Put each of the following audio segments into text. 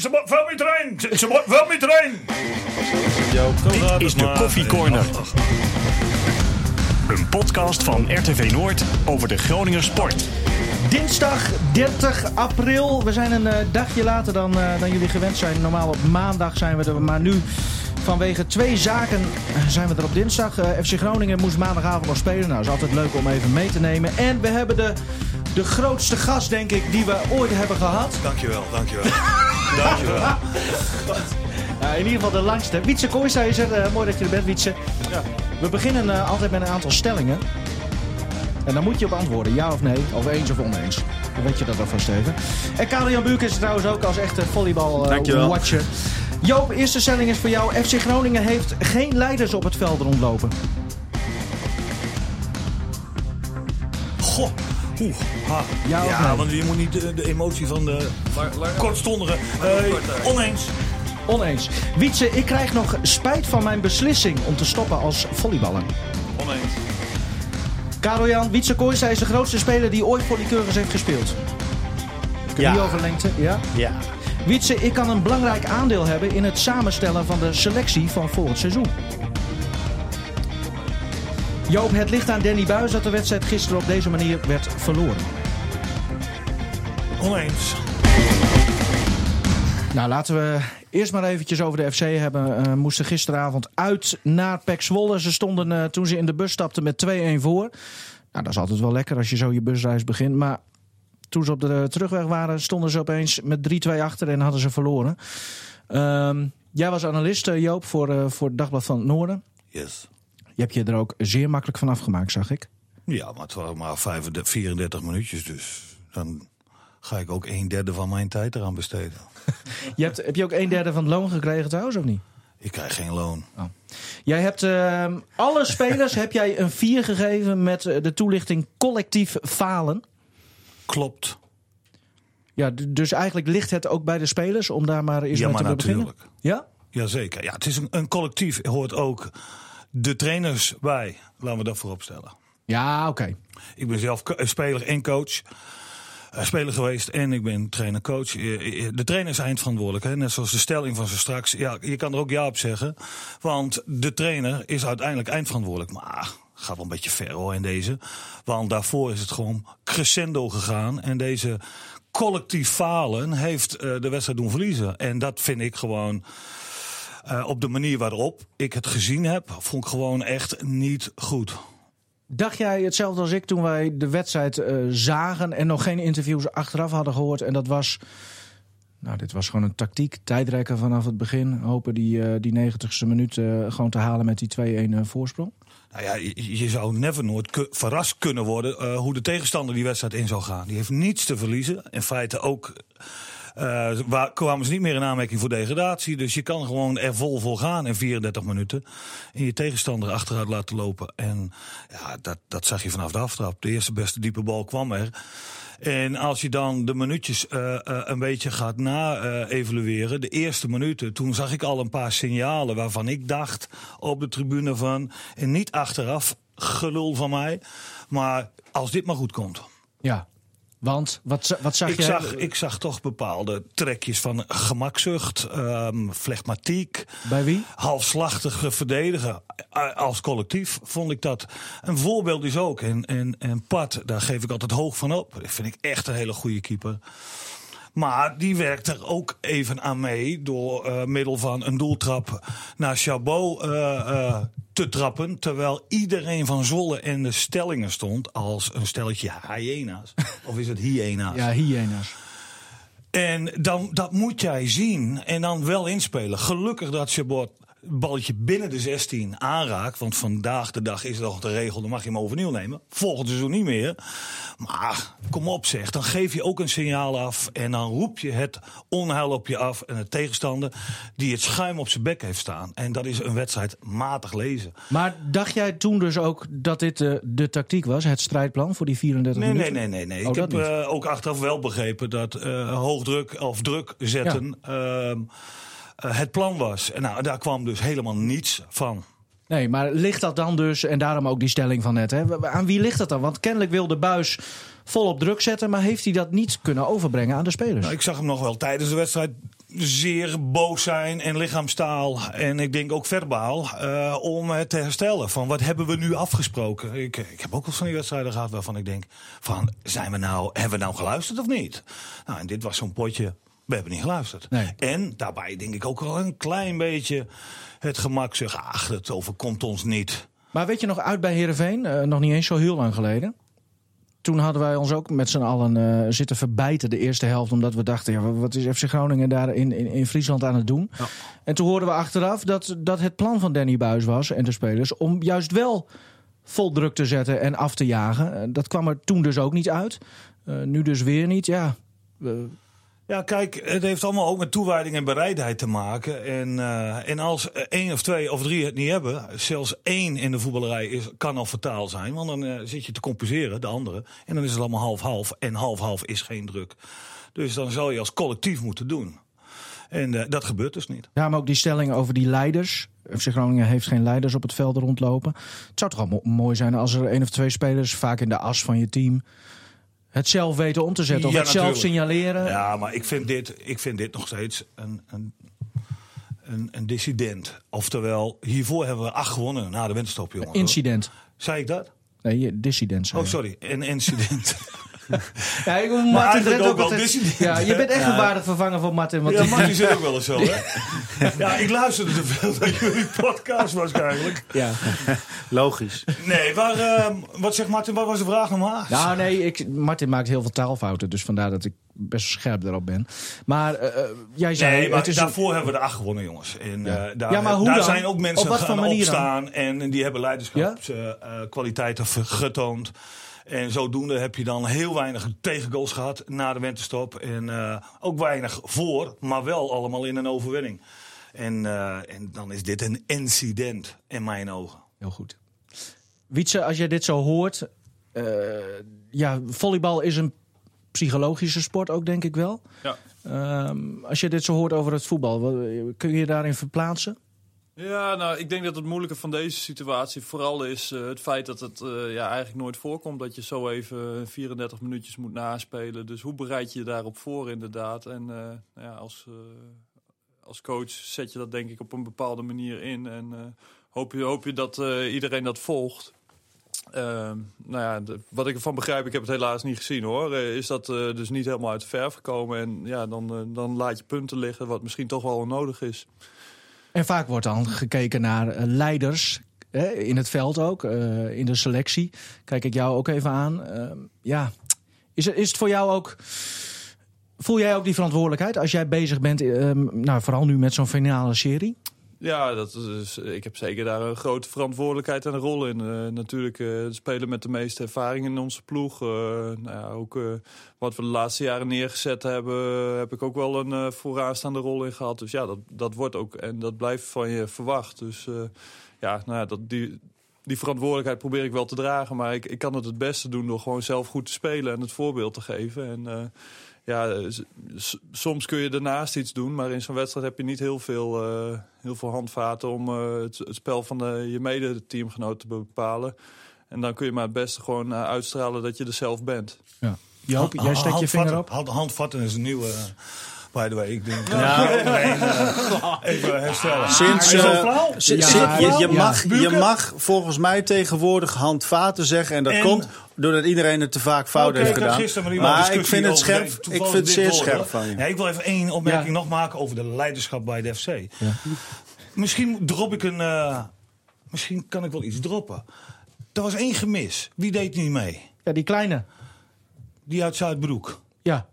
Ze moet veel meer trainen. Ze, moet veel meer trainen. Dit is de Koffie Corner. Een podcast van RTV Noord over de Groninger sport. Dinsdag 30 april. We zijn een eh, dagje later dan, eh, dan jullie gewend zijn. Normaal op maandag zijn we er, maar nu vanwege twee zaken eh, zijn we er op dinsdag. FC Groningen moest maandagavond nog spelen. Nou, is altijd leuk om even mee te nemen. En we hebben de, de grootste gast, denk ik, die we ooit hebben gehad. Dankjewel, dankjewel. dankjewel. Nou, in ieder geval de langste. Wietse Kooijsta is er. Eh, mooi dat je er bent, Wietse. Ja. We beginnen eh, altijd met een aantal stellingen. En dan moet je op antwoorden, ja of nee, of eens of oneens. Dan weet je dat alvast even. En Karel-Jan Buurk is er trouwens ook als echte volleybal-watcher. Joop, eerste stelling is voor jou. FC Groningen heeft geen leiders op het veld rondlopen. Goh. Oeh, ha. Ja of ja nee? want je moet niet de, de emotie van de kortstondige... eh, oneens. Oneens. Wietse, ik krijg nog spijt van mijn beslissing om te stoppen als volleyballer. Oneens. Karel-Jan, Wietse Kooijsta is de grootste speler die ooit voor heeft gespeeld. Kun je Ja. over lengte? Ja? Ja. Wietse, ik kan een belangrijk aandeel hebben in het samenstellen van de selectie van volgend seizoen. Joop, het ligt aan Danny Buis dat de wedstrijd gisteren op deze manier werd verloren. Oneens. Nou, laten we eerst maar eventjes over de FC hebben. Eh moesten gisteravond uit naar Pek Zwolle. Ze stonden eh, toen ze in de bus stapten met 2-1 voor. Nou, dat is altijd wel lekker als je zo je busreis begint. Maar toen ze op de terugweg waren, stonden ze opeens met 3-2 achter en hadden ze verloren. Ehm, jij was analist, eh, Joop, voor, voor het Dagblad van het Noorden. Yes. Je hebt je er ook zeer makkelijk van afgemaakt, zag ik. Ja, maar het waren maar 35, 34 minuutjes, dus dan ga ik ook een derde van mijn tijd eraan besteden. Je hebt, heb je ook een derde van het loon gekregen trouwens, of niet? Ik krijg geen loon. Jij hebt ehm, alle spelers heb jij een 4 gegeven met eh, de toelichting collectief falen. Klopt. Ja, dus eigenlijk ligt het ook bij de spelers om daar maar eens Ja, mee maar te beginnen. natuurlijk. Ja? Jazeker. Ja, het is een, een collectief. Hoort ook de trainers bij. Laten we dat voorop stellen. Ja, oké. Ik ben zelf co- speler en coach. eh, speler geweest en ik ben trainer-coach. Eh, eh, De trainer is eindverantwoordelijk. Hè? Net zoals de stelling van zo straks. Ja, je kan er ook ja op zeggen. Want de trainer is uiteindelijk eindverantwoordelijk. Maar gaat wel een beetje ver hoor in deze. Want daarvoor is het gewoon crescendo gegaan. En deze collectief falen heeft eh, de wedstrijd doen verliezen. En dat vind ik gewoon... eh, op de manier waarop ik het gezien heb, vond ik gewoon echt niet goed. Dacht jij hetzelfde als ik toen wij de wedstrijd eh, zagen en nog geen interviews achteraf hadden gehoord? En dat was. Nou, dit was gewoon een tactiek. Tijdrekken vanaf het begin. Hopen die, eh, die 90ste minuut gewoon te halen met die 2-1 eh, voorsprong. Nou ja, je, je zou never nooit verrast kunnen worden hoe de tegenstander die wedstrijd in zou gaan. Die heeft niets te verliezen. In feite ook eh, waar, kwamen ze niet meer in aanmerking voor degradatie. Dus je kan gewoon er vol voor gaan in 34 minuten. En je tegenstander achteruit laten lopen. En ja, dat, dat zag je vanaf de aftrap. De eerste beste diepe bal kwam er. En als je dan de minuutjes eh, eh, een beetje gaat na-evalueren, de eerste minuten, toen zag ik al een paar signalen waarvan ik dacht op de tribune van, en niet achteraf gelul van mij, maar als dit maar goed komt. Ja. Want wat, wat zag Ik je? zag, ik zag toch bepaalde trekjes van gemakzucht, ehm flegmatiek, Bij wie? halfslachtige verdedigen. Als collectief vond ik dat. Een voorbeeld is ook, en, en, en Pat, daar geef ik altijd hoog van op. Dat vind ik echt een hele goede keeper. Maar die werkt er ook even aan mee door eh, middel van een doeltrap naar Chabot eh, eh, te trappen. Terwijl iedereen van Zwolle in de stellingen stond als een stelletje hyena's. of is het hyena's? Ja, hyena's. En dan, dat moet jij zien en dan wel inspelen. Gelukkig dat Chabot balletje binnen de 16 aanraakt. Want vandaag de dag is het nog de regel, dan mag je hem overnieuw nemen. Volgend seizoen niet meer. Maar kom op zeg, dan geef je ook een signaal af. En dan roep je het onheil op je af. En de tegenstander die het schuim op zijn bek heeft staan. En dat is een wedstrijd matig lezen. Maar dacht jij toen dus ook dat dit de, de tactiek was, het strijdplan voor die 34 Nee, nee, minuten? nee, nee. nee. Oh, ik heb eh, ook achteraf wel begrepen dat eh hoogdruk of druk zetten ehm, eh, het plan was. En nou, daar kwam dus helemaal niets van. Nee, maar ligt dat dan dus, en daarom ook die stelling van net, hè, aan wie ligt dat dan? Want kennelijk wil de buis volop druk zetten, maar heeft hij dat niet kunnen overbrengen aan de spelers? Nou, ik zag hem nog wel tijdens de wedstrijd zeer boos zijn en lichaamstaal en ik denk ook verbaal eh, om het te herstellen. Van wat hebben we nu afgesproken? Ik, ik heb ook wel van die wedstrijden gehad waarvan ik denk van zijn we nou, hebben we nou geluisterd of niet? Nou, en dit was zo'n potje. We hebben niet geluisterd. Nee. En daarbij denk ik ook wel een klein beetje het gemak zeggen, ach, het overkomt ons niet. Maar weet je nog uit bij Heerenveen? Eh, nog niet eens zo heel lang geleden. Toen hadden wij ons ook met z'n allen eh, zitten verbijten de eerste helft. Omdat we dachten, ja, wat is FC Groningen daar in, in, in Friesland aan het doen? En toen hoorden we achteraf dat, dat het plan van Danny Buis was en de spelers... om juist wel vol druk te zetten en af te jagen. Eh, dat kwam er toen dus ook niet uit. Nu dus weer niet, ja... Ja, kijk, het heeft allemaal ook met toewijding en bereidheid te maken. En, eh, en als één of twee of drie het niet hebben, zelfs één in de voetballerij is, kan al fataal zijn. Want dan eh, zit je te compenseren, de andere. En dan is het allemaal half-half. En half-half is geen druk. Dus dan zal je als collectief moeten doen. En eh, dat gebeurt dus niet. Ja, maar ook die stelling over die leiders. FC Groningen heeft geen leiders op het veld rondlopen. Het zou toch mo- mooi zijn als er één of twee spelers, vaak in de as van je team, het zelf weten om te zetten. Of Ja, het zelf signaleren. Ja, maar ik vind dit, ik vind dit nog steeds een, een, een, een dissident. Oftewel, hiervoor hebben we acht gewonnen na de winterstop, jongen. Incident. Zei ik dat? Nee, dissident. zei Oh, sorry. Een incident. Ja, ik, Martin Drent ook wel altijd-. Ja, je bent echt een waardig vervanger van Martin. Want Ja, Martin zit ook wel eens zo, hè? Ja, ik luisterde te veel naar jullie podcast waarschijnlijk. ja. Logisch. Nee, waar, ehm, wat zegt Martin, wat was de vraag normaal? Nou, nee, ik, Martin maakt heel veel taalfouten. Dus vandaar dat ik best scherp erop ben. Maar eh, eh, jij zei... Nee, maar het is een- daarvoor hebben we de acht gewonnen, jongens. En, Ja. eh, daar Ja, maar hoe daar dan? zijn ook mensen Op wat voor gaan opstaan en die hebben leiderschapskwaliteiten getoond. En zodoende heb je dan heel weinig tegengoals gehad na de winterstop. En eh, ook weinig voor, maar wel allemaal in een overwinning. En, eh, en dan is dit een incident in mijn ogen. Heel goed. Wietse, als jij dit zo hoort... eh, ja, volleybal is een psychologische sport ook, denk ik wel. Ja. Ehm, als je dit zo hoort over het voetbal, kun je je daarin verplaatsen? Ja, nou, ik denk dat het moeilijke van deze situatie vooral is eh, het feit dat het eh, ja, eigenlijk nooit voorkomt dat je zo even 34 minuutjes moet naspelen. Dus hoe bereid je je daarop voor inderdaad? En eh, nou ja, als, als coach zet je dat denk ik op een bepaalde manier in en hoop, je, hoop je dat iedereen dat volgt. Ehm, nou ja, wat ik ervan begrijp, ik heb het helaas niet gezien hoor, is dat dus niet helemaal uit de verf gekomen. En ja, dan, dan laat je punten liggen, wat misschien toch wel onnodig is. En vaak wordt dan gekeken naar eh, leiders hè, in het veld ook, eh, in de selectie. Kijk ik jou ook even aan. Ehm, ja, is het, is het voor jou ook... Voel jij ook die verantwoordelijkheid als jij bezig bent, ehm, nou, vooral nu met zo'n finale serie? Ja, dat is, ik heb zeker daar een grote verantwoordelijkheid en een rol in. Eh, natuurlijk de speler met de meeste ervaring in onze ploeg. Eh, nou ja, ook wat we de laatste jaren neergezet hebben, heb ik ook wel een vooraanstaande rol in gehad. Dus ja, dat, dat wordt ook en dat blijft van je verwacht. Dus ja, nou ja, dat, die, die verantwoordelijkheid probeer ik wel te dragen. Maar ik, ik kan het het beste doen door gewoon zelf goed te spelen en het voorbeeld te geven. En ja, soms kun je daarnaast iets doen, maar in zo'n wedstrijd heb je niet heel veel, eh, heel veel handvaten om eh, het, het spel van de, je mede-teamgenoot te bepalen. En dan kun je maar het beste gewoon eh, uitstralen dat je er zelf bent. Ja. Joop, jij steekt je vinger op. Hand, handvatten is een nieuwe. Eh, by the way, ik denk. Ja. even herstellen. Sinds, eh, Ja, si- je, je, ja. mag, je mag volgens mij tegenwoordig handvaten zeggen. En dat En- komt doordat iedereen het te vaak fout heeft gedaan. Maar ik vind het, scherp, de- ik vind het zeer woord, scherp van je. Ja, ik wil even één opmerking Ja. nog maken over de leiderschap bij de FC. Misschien drop ik een. eh, misschien kan ik wel iets droppen. Er was één gemis. Wie deed niet mee? Ja, die kleine. Die uit Zuidbroek. Ja.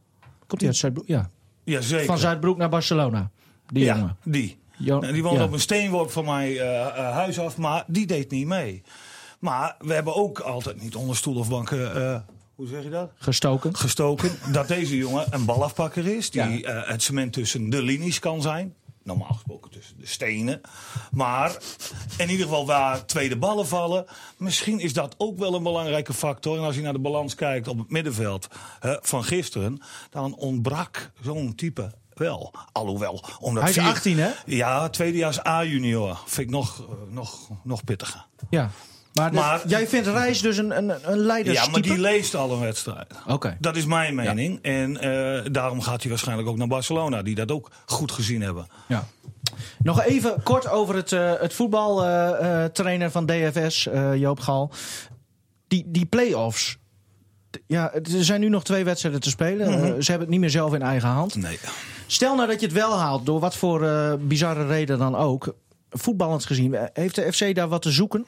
Komt hij uit Zuidbroek? Ja. Jazeker. Van Zuidbroek naar Barcelona. Die ja, jongen. die. Jo- Nou, die woonde ja. op een steenworp van mijn eh, eh, huis af, maar die deed niet mee. Maar we hebben ook altijd niet onder stoel of banken. eh, hoe zeg je dat? Gestoken. gestoken dat deze jongen een balafpakker is. Die Ja. het cement tussen de linies kan zijn. Normaal gesproken tussen de stenen. Maar in ieder geval waar tweede ballen vallen. Misschien is dat ook wel een belangrijke factor. En als je naar de balans kijkt op het middenveld van gisteren. Dan ontbrak zo'n type wel. Alhoewel. Omdat Hij is vier- 18, hè? Ja, tweedejaars A-junior. Vind ik nog, eh, nog, nog pittiger. Ja. Maar, jij vindt Reis dus een, een, een Ja, maar die leest al een wedstrijd. Oké. Dat is mijn mening. En eh, daarom gaat hij waarschijnlijk ook naar Barcelona, die dat ook goed gezien hebben. Ja. Nog even kort over het, eh het voetbaltrainer van DFS, eh, Joop Gal. Die, die play-offs. Ja, er zijn nu nog twee wedstrijden te spelen. Eh, ze hebben het niet meer zelf in eigen hand. Nee. Stel nou dat je het wel haalt, door wat voor eh, bizarre reden dan ook. Voetballend gezien, eh, heeft de FC daar wat te zoeken?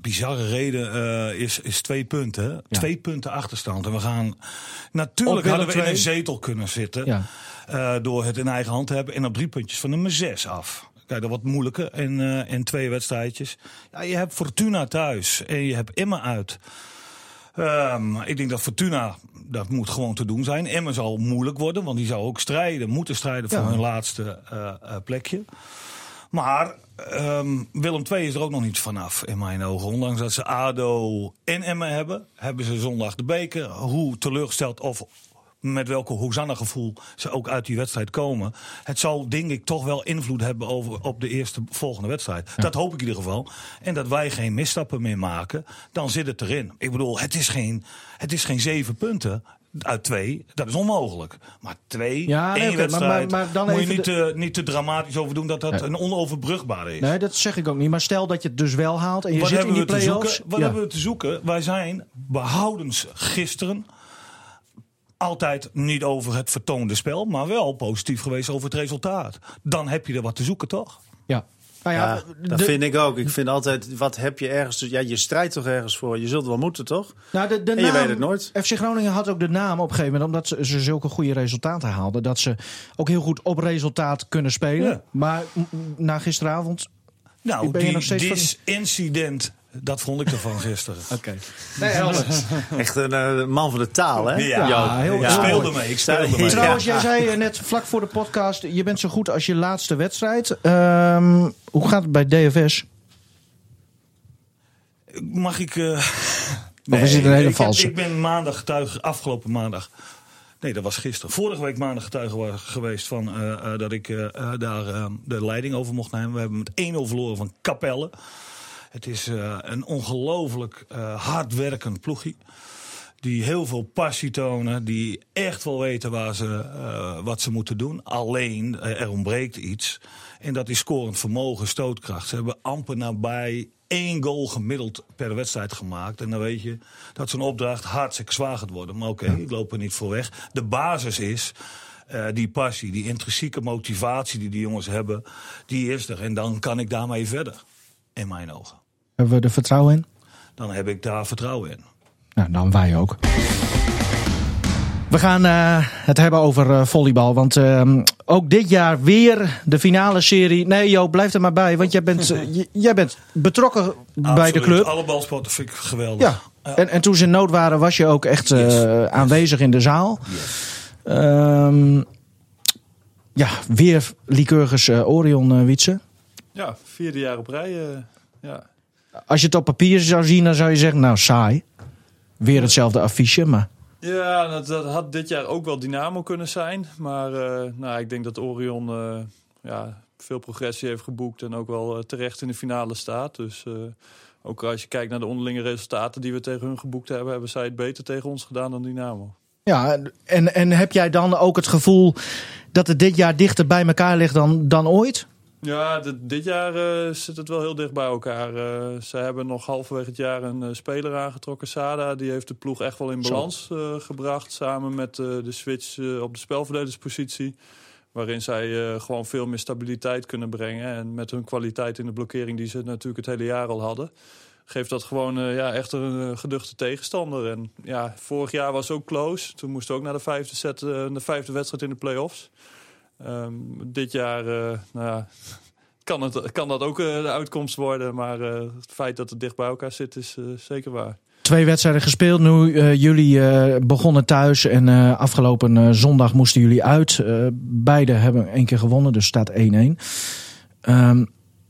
Bizarre reden eh, is, is twee punten. Ja. Twee punten achterstand. En we gaan. Natuurlijk hadden we in een zetel kunnen zitten. Ja. eh, door het in eigen hand te hebben. En op drie puntjes van nummer zes af. Kijk, dat wat moeilijker. En, eh en twee wedstrijdjes. Ja, je hebt Fortuna thuis. En je hebt Emma uit. Ehm, ik denk dat Fortuna, dat moet gewoon te doen zijn. Emma zal moeilijk worden, want die zou ook strijden, moeten strijden voor Ja. hun laatste plekje. Maar ehm, Willem II is er ook nog niet vanaf, in mijn ogen. Ondanks dat ze ADO en Emma hebben, hebben ze zondag de beker. Hoe teleurgesteld of met welke Hosanna-gevoel ze ook uit die wedstrijd komen. Het zal, denk ik, toch wel invloed hebben over, op de eerste volgende wedstrijd. Dat hoop ik in ieder geval. En dat wij geen misstappen meer maken, dan zit het erin. Ik bedoel, het is geen, het is geen zeven punten. Uit twee, dat is onmogelijk. Maar twee, Ja, nee, één wedstrijd, maar- maar dan moet je niet, de- te, niet te dramatisch over doen dat dat Nee. een onoverbrugbare is. Nee, dat zeg ik ook niet. Maar stel dat je het dus wel haalt en je Wat zit in die play-offs. zoeken? Wat Ja. hebben we te zoeken? Wij zijn behoudens gisteren altijd niet over het vertoonde spel, maar wel positief geweest over het resultaat. Dan heb je er wat te zoeken, toch? Ja. Nou ja, Ja, dat de- vind ik ook. Ik vind altijd, wat heb je ergens... Ja, je strijdt toch ergens voor. Je zult wel moeten, toch? Nou, de, de En je naam, weet het nooit. FC Groningen had ook de naam op een gegeven moment, omdat ze, ze zulke goede resultaten haalden, dat ze ook heel goed op resultaat kunnen spelen. Ja. Maar na gisteravond. Nou, Ben je die, nog steeds dit incident, dat vond ik ervan gisteren. Oké. Nee, helder. Echt een eh, man van de taal, hè? Ja, Ja, heel- ik heel speelde mee. Ik speelde Ja. mee. Trouwens, jij zei eh, net vlak voor de podcast, je bent zo goed als je laatste wedstrijd. Ehm, hoe gaat het bij DFS? Mag ik. eh, Of is het een hele ik heb- valse? ik ben maandag getuige, afgelopen maandag. Nee, dat was gisteren. Vorige week maandag getuige was geweest van dat ik daar eh, de leiding over mocht nemen. We hebben met 1-0 verloren van Capelle. Het is eh, een ongelooflijk eh, hardwerkend ploegie. Die heel veel passie tonen. Die echt wel weten waar ze, eh, wat ze moeten doen. Alleen, er ontbreekt iets. En dat is scorend vermogen, stootkracht. Ze hebben amper nabij één goal gemiddeld per wedstrijd gemaakt. En dan weet je dat zo'n opdracht hartstikke zwaar gaat worden. Maar oké, ik loop er niet voor weg. De basis is die passie, die intrinsieke motivatie die die jongens hebben. Die is er. En dan kan ik daarmee verder. In mijn ogen. Hebben we er vertrouwen in? Dan heb ik daar vertrouwen in. Nou, dan wij ook. We gaan eh, het hebben over eh, volleybal. Want ehm, ook dit jaar weer de finale serie. Nee, Joop, blijf er maar bij. Want jij bent, eh, jij bent betrokken bij de club. Alle balsporten vind ik geweldig. Ja. En, en toen ze in nood waren, was je ook echt eh, Yes. aanwezig in de zaal. Ehm, ja, weer Lycurgus Orion uh, Wietse. Ja, vierde jaar op rij. eh, ja. Als je het op papier zou zien, dan zou je zeggen, nou saai. Weer hetzelfde affiche, maar... Ja, dat, dat had dit jaar ook wel Dynamo kunnen zijn. Maar eh, nou, ik denk dat Orion eh, ja, veel progressie heeft geboekt en ook wel eh, terecht in de finale staat. Dus ook als je kijkt naar de onderlinge resultaten die we tegen hun geboekt hebben, hebben zij het beter tegen ons gedaan dan Dynamo. Ja, en, en heb jij dan ook het gevoel dat het dit jaar dichter bij elkaar ligt dan, dan ooit? Ja, dit, jaar eh, zit het wel heel dicht bij elkaar. Eh ze hebben nog halverwege het jaar een eh, speler aangetrokken, Sada. Die heeft de ploeg echt wel in balans gebracht. Samen met de switch op de spelverdelerpositie. Waarin zij gewoon veel meer stabiliteit kunnen brengen. En met hun kwaliteit in de blokkering die ze natuurlijk het hele jaar al hadden. Geeft dat gewoon ja, echt een geduchte tegenstander. En ja, vorig jaar was ook close. Toen moesten we ook naar de vijfde, set, de vijfde wedstrijd in de play-offs. Ehm, dit jaar eh, nou ja, kan, het, kan dat ook eh, de uitkomst worden. Maar eh, het feit dat het dicht bij elkaar zit is zeker waar. Twee wedstrijden gespeeld. Nu jullie begonnen thuis en afgelopen zondag moesten jullie uit. Beide hebben één keer gewonnen, dus staat 1-1. Ehm,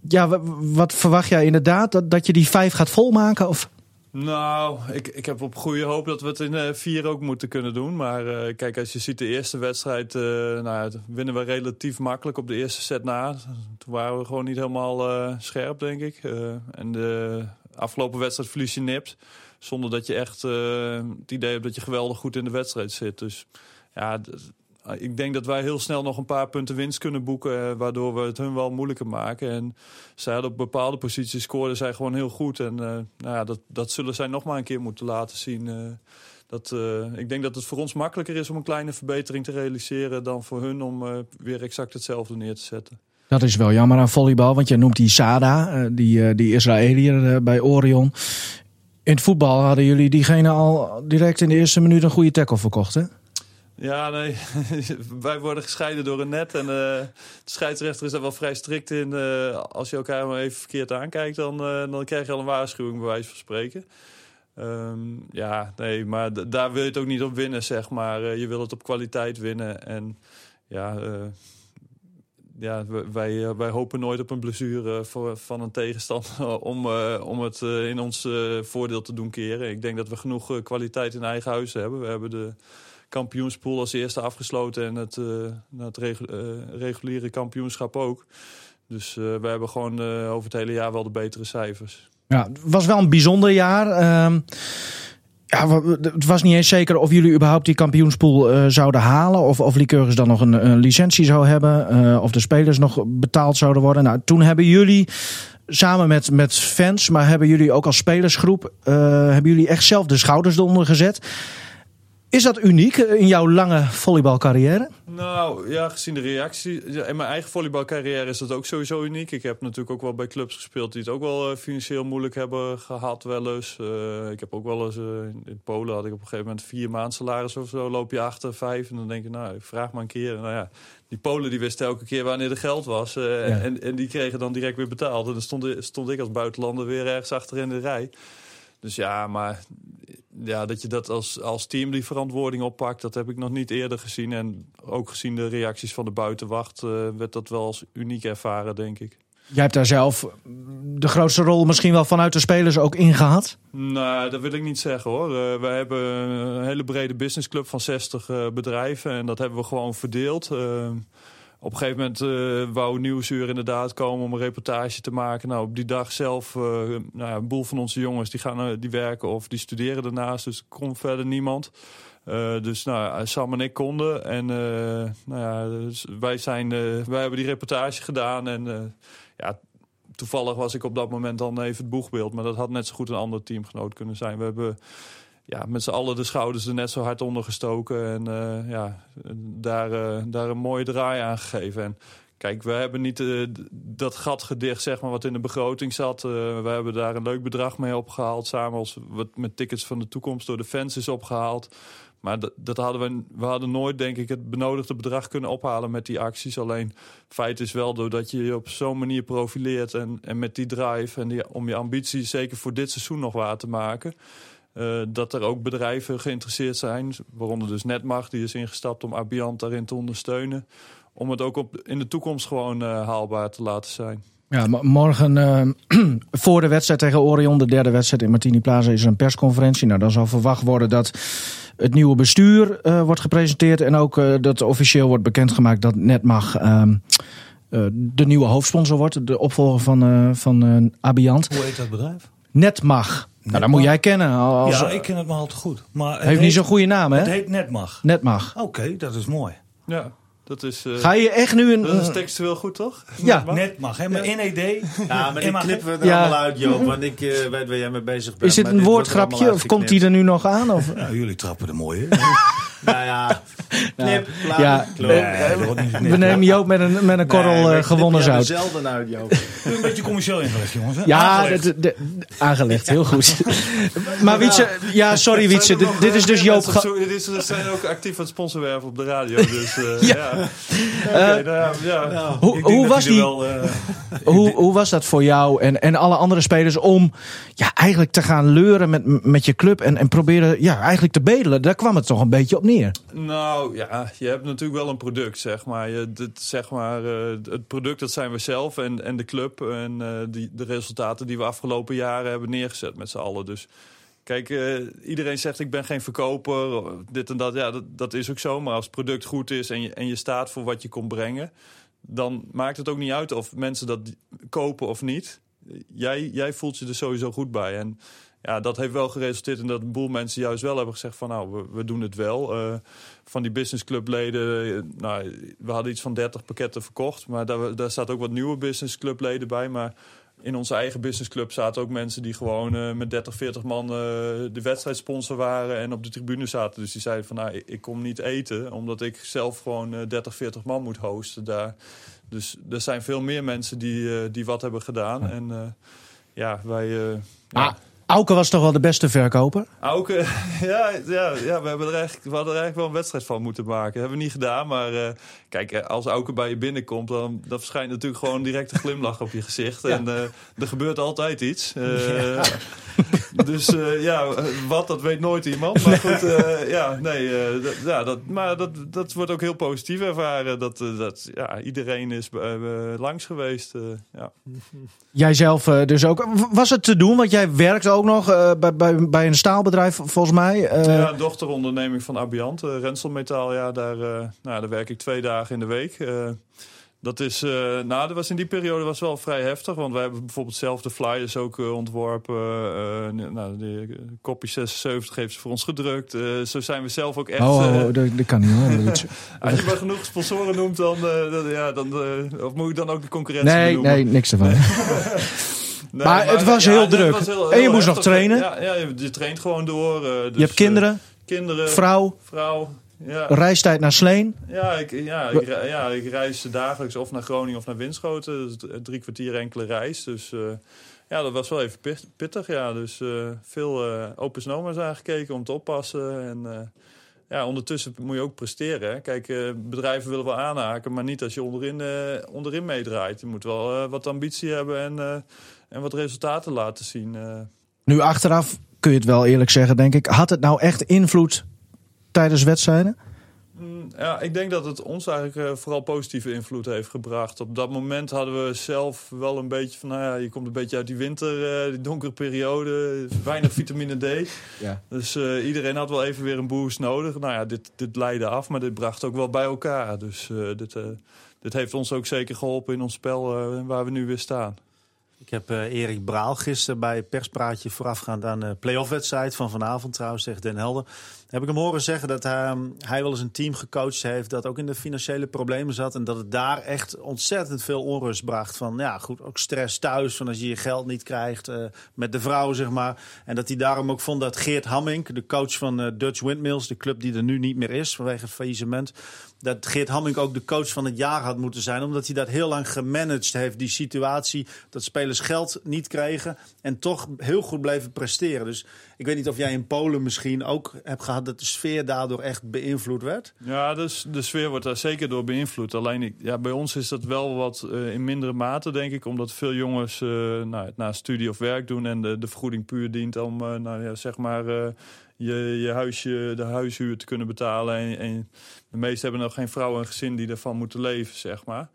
ja, wa- wat verwacht jij inderdaad? Dat, dat je die vijf gaat volmaken? Of? Nou, ik, ik heb op goede hoop dat we het in eh, vier ook moeten kunnen doen. Maar eh, kijk, als je ziet de eerste wedstrijd, eh, nou, winnen we relatief makkelijk op de eerste set na. Toen waren we gewoon niet helemaal scherp, denk ik. En de afgelopen wedstrijd verlies je nipt. Zonder dat je echt het idee hebt dat je geweldig goed in de wedstrijd zit. Dus ja, ik denk dat wij heel snel nog een paar punten winst kunnen boeken. eh, waardoor we het hun wel moeilijker maken. En zij hadden op bepaalde posities scoorden zij gewoon heel goed. En eh, nou ja, dat, dat zullen zij nog maar een keer moeten laten zien. eh. dat, ik denk dat het voor ons makkelijker is om een kleine verbetering te realiseren... dan voor hun om weer exact hetzelfde neer te zetten. Dat is wel jammer aan volleybal, want jij noemt die Sada, die, die Israëliër bij Orion. In het voetbal hadden jullie diegene al direct in de eerste minuut een goede tackle verkocht, hè? Ja, nee. Wij worden gescheiden door een net. En eh, de scheidsrechter is daar wel vrij strikt in. Eh, als je elkaar maar even verkeerd aankijkt, dan, eh, dan krijg je al een waarschuwing, bij wijze van spreken. Ehm, ja, nee, maar daar wil je het ook niet op winnen, zeg maar. Je wil het op kwaliteit winnen. En ja, ja wij, wij hopen nooit op een blessure voor, van een tegenstander om, om het in ons voordeel te doen keren. Ik denk dat we genoeg kwaliteit in eigen huis hebben. We hebben de kampioenspool als eerste afgesloten en het, eh, het eh, reguliere kampioenschap ook. Dus eh, we hebben gewoon over het hele jaar wel de betere cijfers. Ja, het was wel een bijzonder jaar. Ehm, ja, het was niet eens zeker of jullie überhaupt die kampioenspool zouden halen. Of, of Lycurgus dan nog een, een licentie zou hebben. of de spelers nog betaald zouden worden. Nou, toen hebben jullie samen met, met fans, maar hebben jullie ook als spelersgroep, hebben jullie echt zelf de schouders eronder gezet. Is dat uniek in jouw lange volleybalcarrière? Nou ja, gezien de reactie. Ja, in mijn eigen volleybalcarrière is dat ook sowieso uniek. Ik heb natuurlijk ook wel bij clubs gespeeld die het ook wel eh, financieel moeilijk hebben gehad, wel eens. Eh, ik heb ook wel eens eh, in Polen had ik op een gegeven moment vier maand salaris of zo. Loop je achter vijf en dan denk je, nou, ik vraag maar een keer. Nou ja, die Polen die wisten elke keer wanneer de geld was. eh, Ja. en, en die kregen dan direct weer betaald. En dan stond, stond ik als buitenlander weer ergens achter in de rij. Dus ja, maar ja, dat je dat als, als team die verantwoording oppakt, dat heb ik nog niet eerder gezien. En ook gezien de reacties van de buitenwacht, eh, werd dat wel als uniek ervaren, denk ik. Jij hebt daar zelf de grootste rol misschien wel vanuit de spelers ook in gehad. Nou, dat wil ik niet zeggen hoor. Uh, wij hebben een hele brede businessclub van 60 uh, bedrijven en dat hebben we gewoon verdeeld. Op een gegeven moment uh, wou Nieuwsuur inderdaad komen om een reportage te maken. Nou, op die dag zelf, uh, nou ja, een boel van onze jongens die, gaan, uh, die werken of die studeren daarnaast. Dus er kon verder niemand. Dus nou, Sam en ik konden. En nou ja, dus wij, zijn, wij hebben die reportage gedaan. En ja, toevallig was ik op dat moment dan even het boegbeeld. Maar dat had net zo goed een ander teamgenoot kunnen zijn. We hebben ja, met z'n allen de schouders er net zo hard onder gestoken. En uh, ja, daar, uh, daar een mooie draai aan gegeven. En kijk, we hebben niet uh, dat gat gedicht, zeg maar, wat in de begroting zat. We hebben daar een leuk bedrag mee opgehaald. Samen als wat met tickets van de toekomst door de fans is opgehaald. Maar dat, dat hadden we, we hadden nooit, denk ik, het benodigde bedrag kunnen ophalen met die acties. Alleen feit is wel, doordat je je op zo'n manier profileert en, en met die drive en die, om je ambitie zeker voor dit seizoen nog waar te maken. Uh, dat er ook bedrijven geïnteresseerd zijn, waaronder dus Netmag, die is ingestapt om Abiant daarin te ondersteunen. Om het ook op, in de toekomst gewoon uh, haalbaar te laten zijn. Ja, morgen uh, voor de wedstrijd tegen Orion, de derde wedstrijd in Martini Plaza, is er een persconferentie. Nou, dan zal verwacht worden dat het nieuwe bestuur uh, wordt gepresenteerd en ook uh, dat officieel wordt bekendgemaakt dat Netmag uh, de nieuwe hoofdsponsor wordt, de opvolger van, uh, van Abiant. Hoe heet dat bedrijf? Netmag. Nou, dat moet jij kennen. Als... Ja, ik ken het maar al te goed. Maar het heeft heet, niet zo'n goede naam, hè? Het heet Netmag. Netmag. Oké, okay, dat is mooi. Ja. Dat is, uh, Ga je echt nu een... Dat is textueel goed, toch? Ja. Net mag, hè? Maar NED. Ja, maar die knippen we er ja. allemaal uit, Joop. Want ik uh, weet waar jij mee bezig bent. Is dit een woordgrapje of komt die er nu nog aan? Of? Ja, jullie trappen er mooi in. nou ja, knip, plaat, ja, we nemen Joop met een, met een korrel nee, uh, gewonnen zout. zelden uit, Joop. een beetje commercieel ingelegd, jongens. Hè? Ja, aangelegd, de, de, aangelegd heel goed. maar Wietse, ja, sorry Wietse, dit, dit is dus Joop... Dit zijn ook actief aan het sponsorwerven op de radio, dus uh, ja. ja. Okay, nou, ja. Nou, hoe, was die? Hoe, hoe was dat voor jou en, en alle andere spelers om ja, eigenlijk te gaan leuren met, met je club en, en proberen ja, eigenlijk te bedelen? Daar kwam het toch een beetje op neer. Nou ja, je hebt natuurlijk wel een product, zeg maar. Je, zeg maar uh, het product dat zijn we zelf en, en de club en uh, die, de resultaten die we afgelopen jaren hebben neergezet met z'n allen. Dus Kijk, uh, iedereen zegt ik ben geen verkoper, dit en dat. Ja, dat, dat is ook zo. Maar als het product goed is en je, en je staat voor wat je komt brengen... dan maakt het ook niet uit of mensen dat kopen of niet. jij, jij voelt je er sowieso goed bij. En ja, dat heeft wel geresulteerd in dat een boel mensen juist wel hebben gezegd van nou, we, we doen het wel. Uh, van die businessclubleden, uh, nou, we hadden iets van 30 pakketten verkocht. Maar daar, daar staat ook wat nieuwe businessclubleden bij. Maar in onze eigen businessclub zaten ook mensen die gewoon uh, met 30, 40 man de wedstrijdsponsor waren en op de tribune zaten. Dus die zeiden van nou, ik, ik kom niet eten, omdat ik zelf gewoon uh, 30, 40 man moet hosten daar. Dus er zijn veel meer mensen die, die wat hebben gedaan. En ja, wij... Ah. Ja. Auke was toch wel de beste verkoper? Auke, ja, ja, ja we, hebben er eigenlijk, we hadden er eigenlijk wel een wedstrijd van moeten maken. Dat hebben we niet gedaan, maar uh, kijk, als Auke bij je binnenkomt... dan, dan verschijnt natuurlijk gewoon direct een glimlach op je gezicht. Ja. En uh, er gebeurt altijd iets. Uh, ja. Dus ja, wat, dat weet nooit iemand. Maar goed, ja, nee, ja, dat, maar dat, dat wordt ook heel positief ervaren. Dat, dat ja, iedereen is langs geweest, ja. Jijzelf dus ook. Was het te doen, want jij werkt ook nog uh, bij, bij, bij een staalbedrijf, volgens mij. Uh... Ja, dochteronderneming van Abiant, uh, Renselmetaal. Ja, daar, nou, daar werk ik twee dagen in de week. dat is, nou, dat was in die periode was wel vrij heftig. Want wij hebben bijvoorbeeld zelf de flyers ook ontworpen. nou, de kopie 76 heeft ze voor ons gedrukt. zo zijn we zelf ook echt... Oh, oh dat, dat, kan niet hoor. Als je maar genoeg sponsoren noemt, dan, ja, dan of moet ik dan ook de concurrentie nee, noemen? Nee, niks ervan. Nee, maar, maar, het was ja, heel druk. Was heel, heel en je moest nog trainen. Ja, ja, je traint gewoon door. Uh, dus, je hebt kinderen. Uh, kinderen. Vrouw. Vrouw. Ja. Reistijd naar Sleen. Ja ik, ja, ik, ja, ik reis dagelijks of naar Groningen of naar Winschoten. Dus drie kwartier enkele reis. Dus uh, ja, dat was wel even pittig. Ja. Dus veel open snowma's aangekeken om te oppassen. En ja, ondertussen moet je ook presteren. Hè. Kijk, uh, bedrijven willen wel aanhaken, maar niet als je onderin, uh, onderin meedraait. Je moet wel uh, wat ambitie hebben en, en wat resultaten laten zien. Nu achteraf kun je het wel eerlijk zeggen, denk ik. Had het nou echt invloed tijdens wedstrijden? Ja, ik denk dat het ons eigenlijk uh, vooral positieve invloed heeft gebracht. Op dat moment hadden we zelf wel een beetje van... nou ja, je komt een beetje uit die winter, uh, die donkere periode. Weinig vitamine D. Ja. Dus uh, iedereen had wel even weer een boost nodig. Nou ja, dit, dit leidde af, maar dit bracht ook wel bij elkaar. Dus dit, dit heeft ons ook zeker geholpen in ons spel waar we nu weer staan. Ik heb uh, Erik Braal gisteren bij perspraatje voorafgaand aan de playoff-wedstrijd van vanavond trouwens tegen Den Helder. Heb ik hem horen zeggen dat hij, hij wel eens een team gecoacht heeft dat ook in de financiële problemen zat. En dat het daar echt ontzettend veel onrust bracht. Van ja, goed, ook stress thuis. Van als je je geld niet krijgt uh, met de vrouw, zeg maar. En dat hij daarom ook vond dat Geert Hamming, de coach van uh, Dutch Windmills, de club die er nu niet meer is vanwege faillissement dat Geert Hamming ook de coach van het jaar had moeten zijn. Omdat hij dat heel lang gemanaged heeft. Die situatie dat spelers geld niet kregen en toch heel goed bleven presteren. Dus ik weet niet of jij in Polen misschien ook hebt gehad dat de sfeer daardoor echt beïnvloed werd. Ja, dus de sfeer wordt daar zeker door beïnvloed. Alleen ik, ja, bij ons is dat wel wat uh, in mindere mate, denk ik. Omdat veel jongens uh, nou, na studie of werk doen en de, vergoeding puur dient om, uh, nou ja, zeg maar je, je huisje, de huishuur te kunnen betalen. En, en de meesten hebben nog geen vrouw en gezin die ervan moeten leven, zeg maar.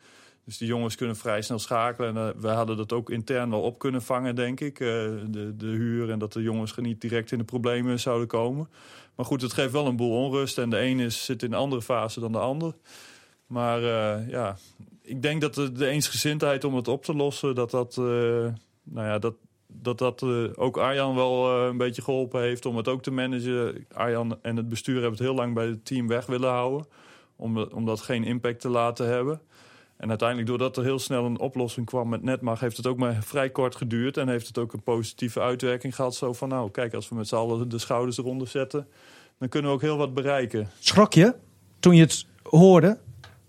Dus die jongens kunnen vrij snel schakelen. En uh, wij hadden dat ook intern wel op kunnen vangen, denk ik. Uh, de, de huur en dat de jongens niet direct in de problemen zouden komen. Maar goed, het geeft wel een boel onrust. En de ene is, zit in een andere fase dan de ander. Maar uh, ja, ik denk dat de, eensgezindheid om het op te lossen... dat dat, nou ja, dat, dat dat ook Arjan wel een beetje geholpen heeft om het ook te managen. Arjan en het bestuur hebben het heel lang bij het team weg willen houden. Om, om dat geen impact te laten hebben. En uiteindelijk, doordat er heel snel een oplossing kwam met Netmag... heeft het ook maar vrij kort geduurd. En heeft het ook een positieve uitwerking gehad. Zo van, nou, kijk, als we met z'n allen de schouders eronder zetten... dan kunnen we ook heel wat bereiken. Schrok je toen je het hoorde?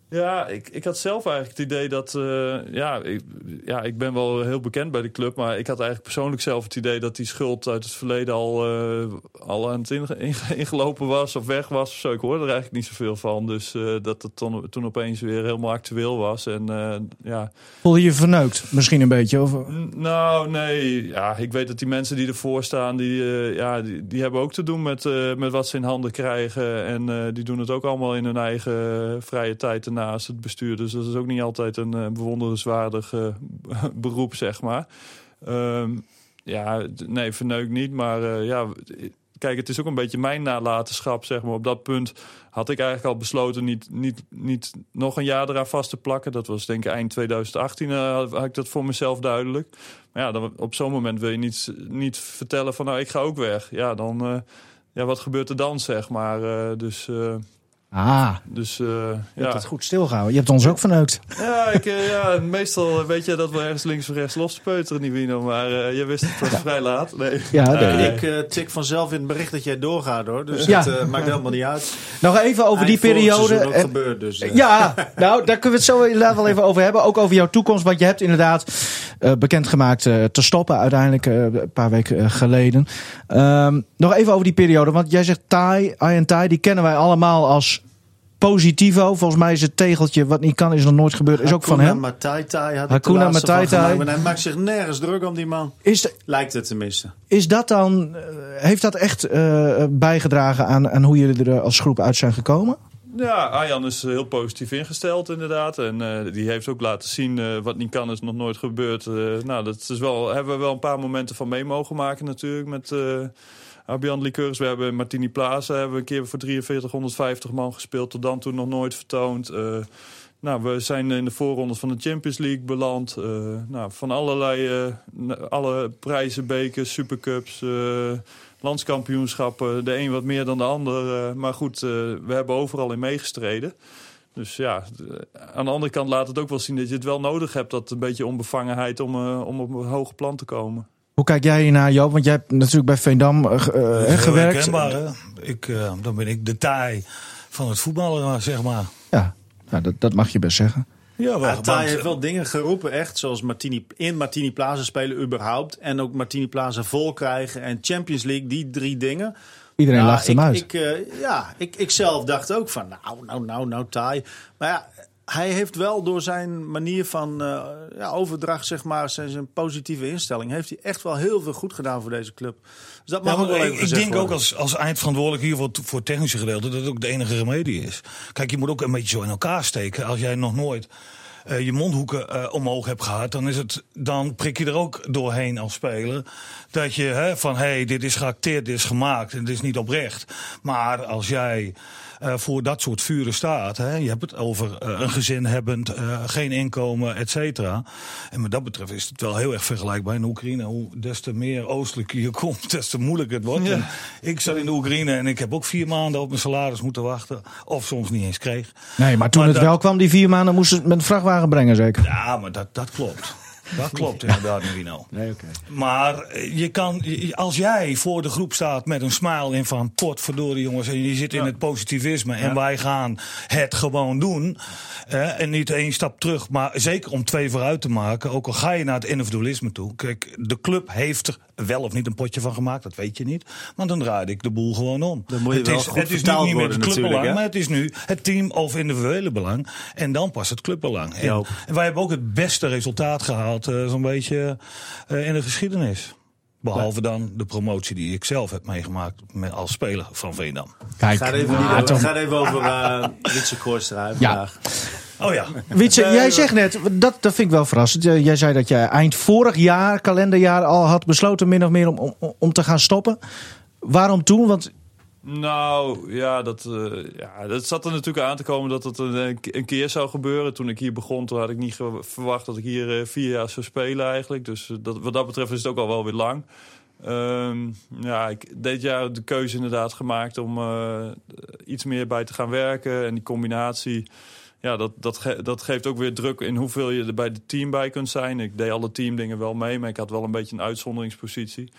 Ja, ik, ik had zelf eigenlijk het idee dat... Uh, ja, ik, ja, ik ben wel heel bekend bij de club... maar ik had eigenlijk persoonlijk zelf het idee... dat die schuld uit het verleden al, uh, al aan het ingelopen was of weg was. Of zo. Ik hoorde er eigenlijk niet zoveel van. Dus uh, dat het toen, toen opeens weer helemaal actueel was. En, ja. Voel je je verneukt misschien een beetje? Of? Nou, nee. Ja, ik weet dat die mensen die ervoor staan... die, ja, die, die, hebben ook te doen met, met wat ze in handen krijgen. En die doen het ook allemaal in hun eigen vrije tijd naast het bestuur. Dus dat is ook niet altijd een uh, bewonderenswaardig uh, beroep, zeg maar. Um, ja, nee, verneuk niet. Maar uh, ja, kijk, het is ook een beetje mijn nalatenschap, zeg maar. Op dat punt had ik eigenlijk al besloten niet, niet, niet nog een jaar eraan vast te plakken. Dat was denk ik eind 2018 uh, had ik dat voor mezelf duidelijk. Maar ja, dan, op zo'n moment wil je niet, niet vertellen van nou, ik ga ook weg. Ja, dan, ja, wat gebeurt er dan, zeg maar. Dus... Ah, dus, uh, je ja. hebt het goed stilgehouden. Je hebt ons ook verneukt. Ja, ik, uh, ja, meestal weet je dat we ergens links of rechts los te peuteren, Nivino. Maar uh, je wist het pas vrij laat. Nee. Ja, nee. ik tik vanzelf in het bericht dat jij doorgaat hoor. Dus Ja. dat maakt helemaal niet uit. Nog even over die Eind periode. En- gebeurd, dus, eh. Ja, nou, daar kunnen we het zo inderdaad wel even over hebben. Ook over jouw toekomst. Want je hebt inderdaad eh, bekendgemaakt eh, te stoppen uiteindelijk eh, een paar weken eh, geleden. Ehm, nog even over die periode. Want jij zegt Thai, I en Thai, die kennen wij allemaal als positivo. Volgens mij is het tegeltje wat niet kan is nog nooit gebeurd. Is ook van Hakuna hem. Mataitai had Hakuna Mataitai. Maar hij maakt zich nergens druk om die man. Is, Lijkt het tenminste. is dat dan, eh, heeft dat echt eh, bijgedragen aan, aan hoe jullie er als groep uit zijn gekomen? Ja, Arjan is eh, heel positief ingesteld inderdaad. En eh, die heeft ook laten zien eh, wat niet kan is nog nooit gebeurd. Eh, nou, dat is wel, hebben we wel een paar momenten van mee mogen maken natuurlijk met Arbian Liqueurs. We hebben in Martini Plaza hebben we een keer voor 4350 man gespeeld. Tot dan toe nog nooit vertoond. Eh, nou, we zijn in de voorrondes van de Champions League beland. Eh, nou, van allerlei eh, alle prijzen, bekers, supercups, landskampioenschappen. De een wat meer dan de ander. maar goed, we hebben overal in meegestreden. Dus ja, aan de andere kant laat het ook wel zien dat je het wel nodig hebt. Dat een beetje onbevangenheid om, om op een hoger plan te komen. Hoe kijk jij hiernaar, Joop? Want jij hebt natuurlijk bij Veendam eh, eh, gewerkt. herkenbaar, hè? Ik, eh, dan ben ik de taai van het voetballen, zeg maar. Ja, nou, dat, dat mag je best zeggen. Ja, wel, heeft wel dingen geroepen, echt. Zoals Martini, in Martini Plaza spelen überhaupt. En ook Martini Plaza vol krijgen. En Champions League, die drie dingen. Iedereen Ja, lacht hem ik, uit. Ik, ja, ik, ik zelf dacht ook van, nou, nou, nou, nou, Thai. Maar ja, hij heeft wel door zijn manier van eh, ja, overdracht, zeg maar, zijn, zijn positieve instelling, heeft hij echt wel heel veel goed gedaan voor deze club. Dus dat mag Ja, wel ik, even ik gezegd denk ook als, als eindverantwoordelijk hier voor, voor het technische gedeelte dat het ook de enige remedie is. Kijk, je moet ook een beetje zo in elkaar steken. Als jij nog nooit eh, je mondhoeken eh, omhoog hebt gehad, dan, is het, dan prik je er ook doorheen als speler. Dat je hè, van hé, hey, dit is geacteerd, dit is gemaakt en dit is niet oprecht. Maar als jij eh, voor dat soort vuren staat, hè, je hebt het over eh, een gezin hebbend, eh, geen inkomen, et cetera. En met dat betreft is het wel heel erg vergelijkbaar in Oekraïne. Hoe des te meer oostelijk je komt, des te moeilijker het wordt. Ik zat in de Oekraïne en ik heb ook vier maanden op mijn salaris moeten wachten. Of soms niet eens kreeg. Nee, maar toen Maar het dat- wel kwam, die vier maanden, moesten ze het met een vrachtwagen brengen, zeker? Ja, maar dat, dat klopt. Dat klopt inderdaad, Nino. Nee, oké. Maar eh, je kan, als jij voor de groep staat met een smile in van potverdorie jongens en je zit in het positivisme en wij gaan het gewoon doen eh, en niet één stap terug, maar zeker om twee vooruit te maken, ook al ga je naar het individualisme toe. Kijk, de club heeft er wel of niet een potje van gemaakt, dat weet je niet, maar dan draai ik de boel gewoon om. Dan moet je het wel is, goed het is nu niet meer het clubbelang, maar het is nu het team of individuele belang en dan pas het clubbelang. En, en wij hebben ook het beste resultaat gehaald, eh, zo'n beetje eh, in de geschiedenis. Behalve dan de promotie die ik zelf heb meegemaakt met, als speler van Veendam. Kijk, Gaat even, ah, gaat even over uh, Witse Ja. vandaag. Oh ja. Wietse, jij zegt net, dat, dat vind ik wel verrassend. Jij jij zei dat jij eind vorig jaar, kalenderjaar, al had besloten min of meer om, om, om te gaan stoppen. Waarom toen? Want Nou, ja dat, eh, ja, dat zat er natuurlijk aan te komen dat het een, een keer zou gebeuren. Toen ik hier begon, toen had ik niet verwacht dat ik hier eh, vier jaar zou spelen eigenlijk. Dus eh, dat, wat dat betreft is het ook al wel weer lang. Ehm, ja, ik dit jaar de keuze inderdaad gemaakt om eh, iets meer bij te gaan werken. En die combinatie, ja, dat, dat, dat geeft ook weer druk in hoeveel je er bij het team bij kunt zijn. Ik deed alle teamdingen wel mee, maar ik had wel een beetje een uitzonderingspositie.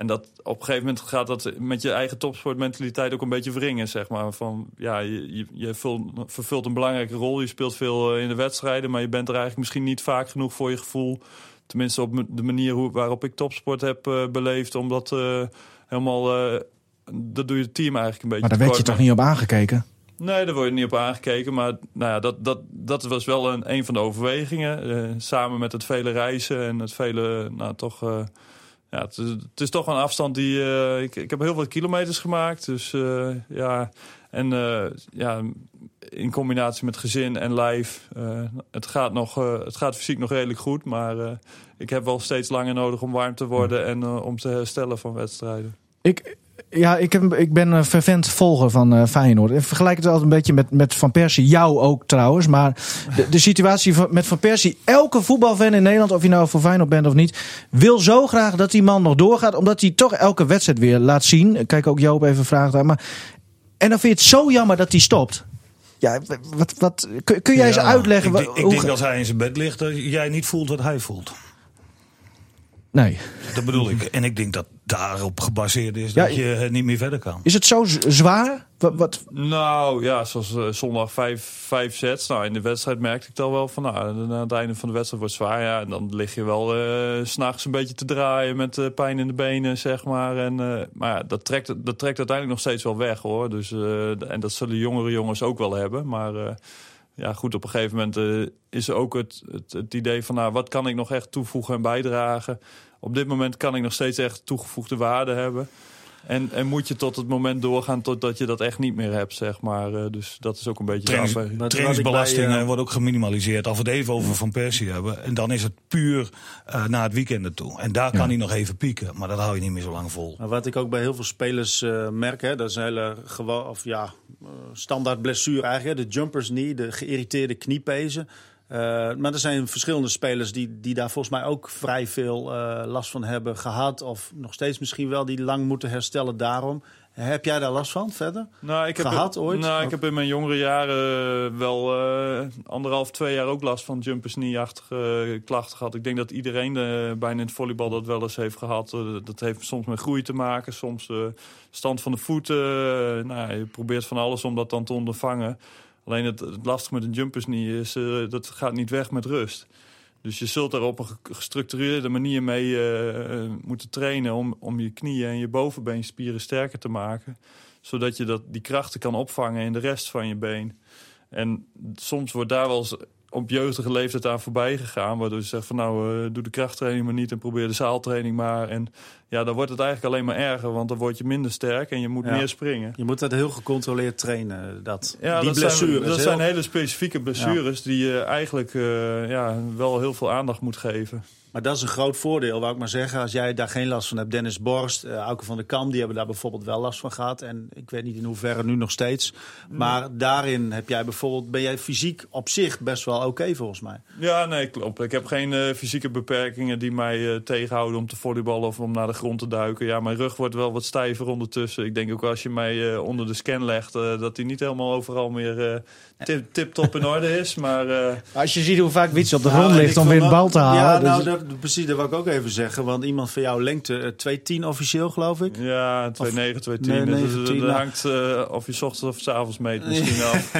En dat op een gegeven moment gaat dat met je eigen topsportmentaliteit ook een beetje wringen, zeg maar. Van ja, je, je, je vult, vervult een belangrijke rol. Je speelt veel eh, in de wedstrijden, maar je bent er eigenlijk misschien niet vaak genoeg voor je gevoel. Tenminste, op de manier hoe, waarop ik topsport heb eh, beleefd. Omdat eh, helemaal. dat doe je het team eigenlijk een beetje. maar daar werd je toch niet op aangekeken? Nee, daar word je niet op aangekeken. Maar nou ja, dat, dat, dat was wel een, een van de overwegingen. Samen met het vele reizen en het vele, nou toch... ja, het, is- het is toch een afstand die... eh, ik, ik heb heel veel kilometers gemaakt. Dus eh, ja, en eh, ja, in combinatie met gezin en lijf. het, gaat nog, het gaat fysiek nog redelijk goed. Maar ik heb wel steeds langer nodig om warm te worden en om te herstellen van wedstrijden. Ik, Ja, ik, heb, ik ben een fervent volger van eh, Feyenoord. Ik vergelijk het altijd een beetje met, met Van Persie. Jou ook trouwens. Maar de, de situatie van, met Van Persie. Elke voetbalfan in Nederland, of je nou voor Feyenoord bent of niet... wil zo graag dat die man nog doorgaat. Omdat hij toch elke wedstrijd weer laat zien. Kijk ook Joop even vragen daar. Maar, en dan vind je het zo jammer dat hij stopt. Ja, wat, wat, kun, kun jij eens uitleggen... Ik, ik hoe denk als hij in zijn bed ligt, dat jij niet voelt wat hij voelt. Nee. Dat bedoel ik. En ik denk dat daarop gebaseerd is Ja, dat je eh, niet meer verder kan. Is het zo zwaar? Wat, wat, Nou ja, zoals eh, zondag vijf, vijf sets. Nou, in de wedstrijd merkte ik dan wel van, nou, aan het einde van de wedstrijd wordt het zwaar. Ja, en dan lig je wel eh, s s'nachts een beetje te draaien met eh, pijn in de benen, zeg maar. En, eh, maar ja, dat trekt, dat trekt uiteindelijk nog steeds wel weg, hoor. Dus, eh, en dat zullen jongere jongens ook wel hebben. Maar eh, ja, goed, op een gegeven moment eh, is er ook het, het, het idee van, nou, wat kan ik nog echt toevoegen en bijdragen? Op dit moment kan ik nog steeds echt toegevoegde waarde hebben. En, en moet je tot het moment doorgaan totdat je dat echt niet meer hebt, zeg maar. Eh, dus dat is ook een beetje... Trainings, daarbij. wat trainingsbelasting ik bij, eh, wordt ook geminimaliseerd. Als we het even over Van Persie hebben. En dan is het puur eh naar het weekend toe. En daar kan hij nog even pieken. Maar dat hou je niet meer zo lang vol. Maar wat ik ook bij heel veel spelers eh, merk, hè, dat is een hele of ja, standaard blessure eigenlijk. Hè, de jumpers knee, de geïrriteerde kniepezen. Eh, maar er zijn verschillende spelers die, die daar volgens mij ook vrij veel eh, last van hebben gehad. Of nog steeds misschien wel die lang moeten herstellen daarom. Heb jij daar last van verder? Nou, ik heb Gehad ooit? Nou, ik heb in mijn jongere jaren wel eh, anderhalf, twee jaar ook last van jumpers knee-achtige eh, klachten gehad. Ik denk dat iedereen bijna in het volleybal dat wel eens heeft gehad. Eh, dat heeft soms met groei te maken, soms stand van de voeten. Nou, je probeert van alles om dat dan te ondervangen. Alleen het, het lastige met een jumpers knee is, eh, dat gaat niet weg met rust. Dus je zult daar op een ge- gestructureerde manier mee eh, eh, moeten trainen om, om je knieën en je bovenbeenspieren sterker te maken. Zodat je dat, die krachten kan opvangen in de rest van je been. En soms wordt daar wel eens op jeugdige leeftijd aan voorbij gegaan. Waardoor je zegt van nou, eh, doe de krachttraining maar niet en probeer de zaaltraining maar. En ja, dan wordt het eigenlijk alleen maar erger, want dan word je minder sterk en je moet Ja. meer springen. Je moet dat heel gecontroleerd trainen. Dat, Ja, die dat, blessures. zijn, dat heel- zijn hele specifieke blessures die je eigenlijk eh, ja, wel heel veel aandacht moet geven. Maar dat is een groot voordeel, wou ik maar zeggen. Als jij daar geen last van hebt. Dennis Borst, uh, Auke van der Kam, die hebben daar bijvoorbeeld wel last van gehad. En ik weet niet in hoeverre nu nog steeds. Maar daarin heb jij bijvoorbeeld, ben jij fysiek op zich best wel oké volgens mij. Ja, nee, klopt. Ik heb geen eh, fysieke beperkingen die mij eh, tegenhouden om te volleyballen of om naar de grond te duiken. Ja, mijn rug wordt wel wat stijver ondertussen. Ik denk ook als je mij onder de scan legt, dat die niet helemaal overal meer eh, tip- tip-top in orde is. Maar eh, Als je ziet hoe vaak Wiets op de Nou, grond ligt om weer een wel- bal te halen. Ja, dus- nou, dat, precies, dat wil ik ook even zeggen. Want iemand van jouw lengte, eh, 210 officieel geloof ik. ja, 2,9, 2,10. Nee, Dus, 9,10, dat nou. hangt eh, of je 's ochtends of 's avonds meet misschien af.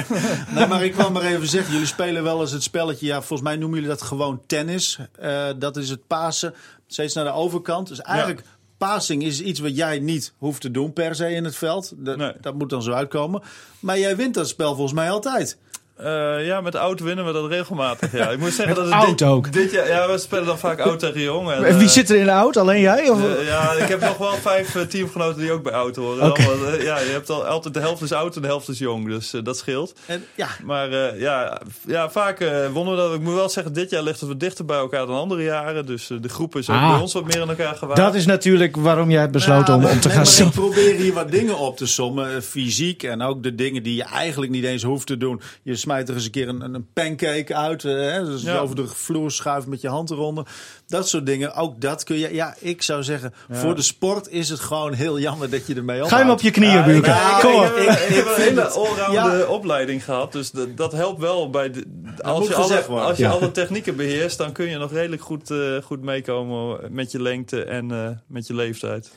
nee, maar ik kwam maar even zeggen, jullie spelen wel eens het spelletje. Ja, volgens mij noemen jullie dat gewoon tennis. Eh, dat is het pasen, steeds naar de overkant. Dus eigenlijk, passing is iets wat jij niet hoeft te doen per se in het veld. Dat, Nee. dat moet dan zo uitkomen. Maar jij wint dat spel volgens mij altijd. Eh, ja, met oud winnen we dat regelmatig. Ja. Ik moet zeggen dat het oud dit, ook. Dit jaar, ja, we spelen dan vaak oud tegen jong. En, En Wie eh, zit er in de auto? Alleen jij? Of? Eh, ja, ik heb nog wel vijf teamgenoten die ook bij oud horen. Allemaal, eh, ja, je hebt al, altijd de helft is oud en de helft is jong, dus dat scheelt. En ja, Maar eh, ja, ja, vaak eh, wonnen we dat. Ik moet wel zeggen, dit jaar ligt het wat dichter bij elkaar dan andere jaren. Dus de groep is ook Ah. bij ons wat meer in elkaar gewaagd. dat is natuurlijk waarom jij hebt besloten Ja, om, maar- om te nee, gaan zien. Ik probeer hier wat dingen op te sommen. Fysiek en ook de dingen die je eigenlijk niet eens hoeft te doen. Je smijt er eens een keer een, een pancake uit. eh, Hè, dus Ja. over de vloer schuift met je hand eronder. Dat soort dingen. Ook dat kun je. Ja, ik zou zeggen, voor de sport is het gewoon heel jammer dat je ermee ophoudt. Ga je hem op je knieën ik, Kom ik, op. heb, ik, ik heb een hele het. allrounde Ja. opleiding gehad. Dus dat, dat helpt wel bij de, als, je alle, als je Ja. alle technieken beheerst, dan kun je nog redelijk goed, eh, goed meekomen met je lengte en eh, met je leeftijd.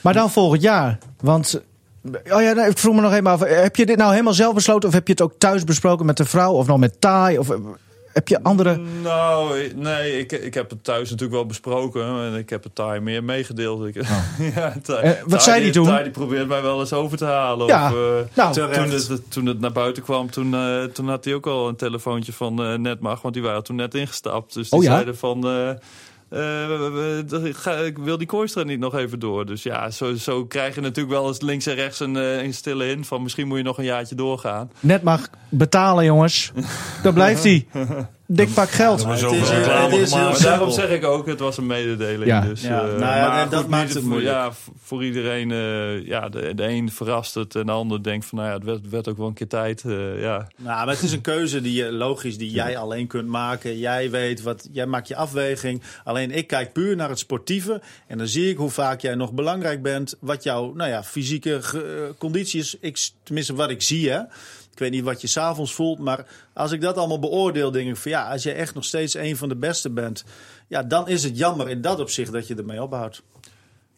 Maar dan volgend jaar. Want. Oh ja, ik vroeg me nog even af. Heb je dit nou helemaal zelf besloten? Of heb je het ook thuis besproken met de vrouw? Of nog met Thai? Of eh, heb je andere. Nou, nee, ik, ik heb het thuis natuurlijk wel besproken. En ik heb het daar meer meegedeeld. Ik, ja, Thai- Eh, wat zei die toen? Thai die probeert mij wel eens over te halen. Ja, Of, eh, nou, toen, het, toen het naar buiten kwam, toen, eh, toen had hij ook al een telefoontje van eh Netmag. Want die waren toen net ingestapt. Dus die Oh ja? zeiden van... eh, eh, ik wil die Kooistra niet nog even door. Dus ja, zo, zo krijg je natuurlijk wel eens links en rechts een, eh, een stille in van misschien moet je nog een jaartje doorgaan. net mag betalen, jongens. Dan blijft hij. dik pak geld. het is- reclame het is. Maar daarom zeg ik ook, het was een mededeling. Ja. Dus, Ja, eh, nou ja, maar en dat maakt het voor- moeilijk. Ja, voor iedereen, eh, ja, de, de een verrast het en de ander denkt van, nou ja, het werd, werd ook wel een keer tijd. eh, ja. Nou, maar het is een keuze die je logisch die jij alleen kunt maken. Jij weet wat, jij maakt je afweging. Alleen ik kijk puur naar het sportieve en dan zie ik hoe vaak jij nog belangrijk bent. Wat jouw, nou ja, fysieke eh, conditie is. Ik, tenminste, wat ik zie, hè. Weet niet wat je s'avonds voelt, maar als ik dat allemaal beoordeel, denk ik van ja, als je echt nog steeds een van de beste bent, ja, dan is het jammer in dat opzicht dat je ermee ophoudt.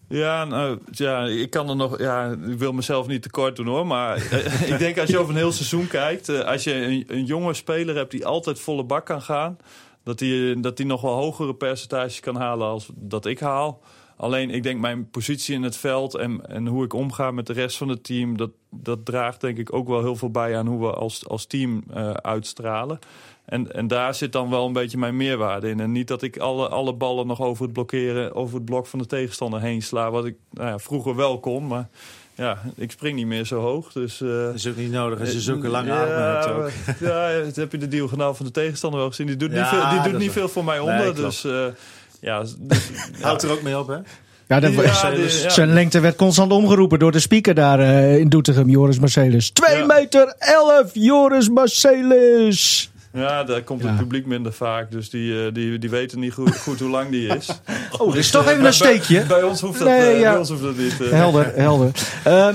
Ja, nou, ja, ik kan er nog. Ja, ik wil mezelf niet tekort doen hoor. Maar eh, ik denk als je over een heel seizoen kijkt. eh, als je een, een jonge speler hebt die altijd volle bak kan gaan. Dat die, dat die nog wel hogere percentages kan halen als dat ik haal. Alleen ik denk mijn positie in het veld en, en hoe ik omga met de rest van het team. Dat, dat draagt denk ik ook wel heel veel bij aan hoe we als, als team eh, uitstralen. En, en daar zit dan wel een beetje mijn meerwaarde in. En niet dat ik alle, alle ballen nog over het blokkeren, over het blok van de tegenstander heen sla. Wat ik nou ja, vroeger wel kon. Maar ja, ik spring niet meer zo hoog. Dus, eh, Dat is ook niet nodig als je zulke lange ja, armen hebt ook. Ja, dat heb je de diagonaal van de tegenstander wel gezien. Die doet Ja, niet veel, die doet niet veel voor mij onder. dus eh, ja, dus- Houdt er ook mee op, hè? Ja, was- dus- ja. Zijn lengte werd constant omgeroepen door de speaker daar eh, in Doetinchem, Joris Marcelis. 2 Ja. meter 11, Joris Marcelis. Ja, daar komt Ja. het publiek minder vaak. Dus die, eh, die, die weten niet goed, goed hoe lang die is. Oh, is toch even een steekje. Bij, bij ons hoeft dat, Nee, eh, ja. bij ons hoeft dat niet. eh. Helder, helder. Ehm,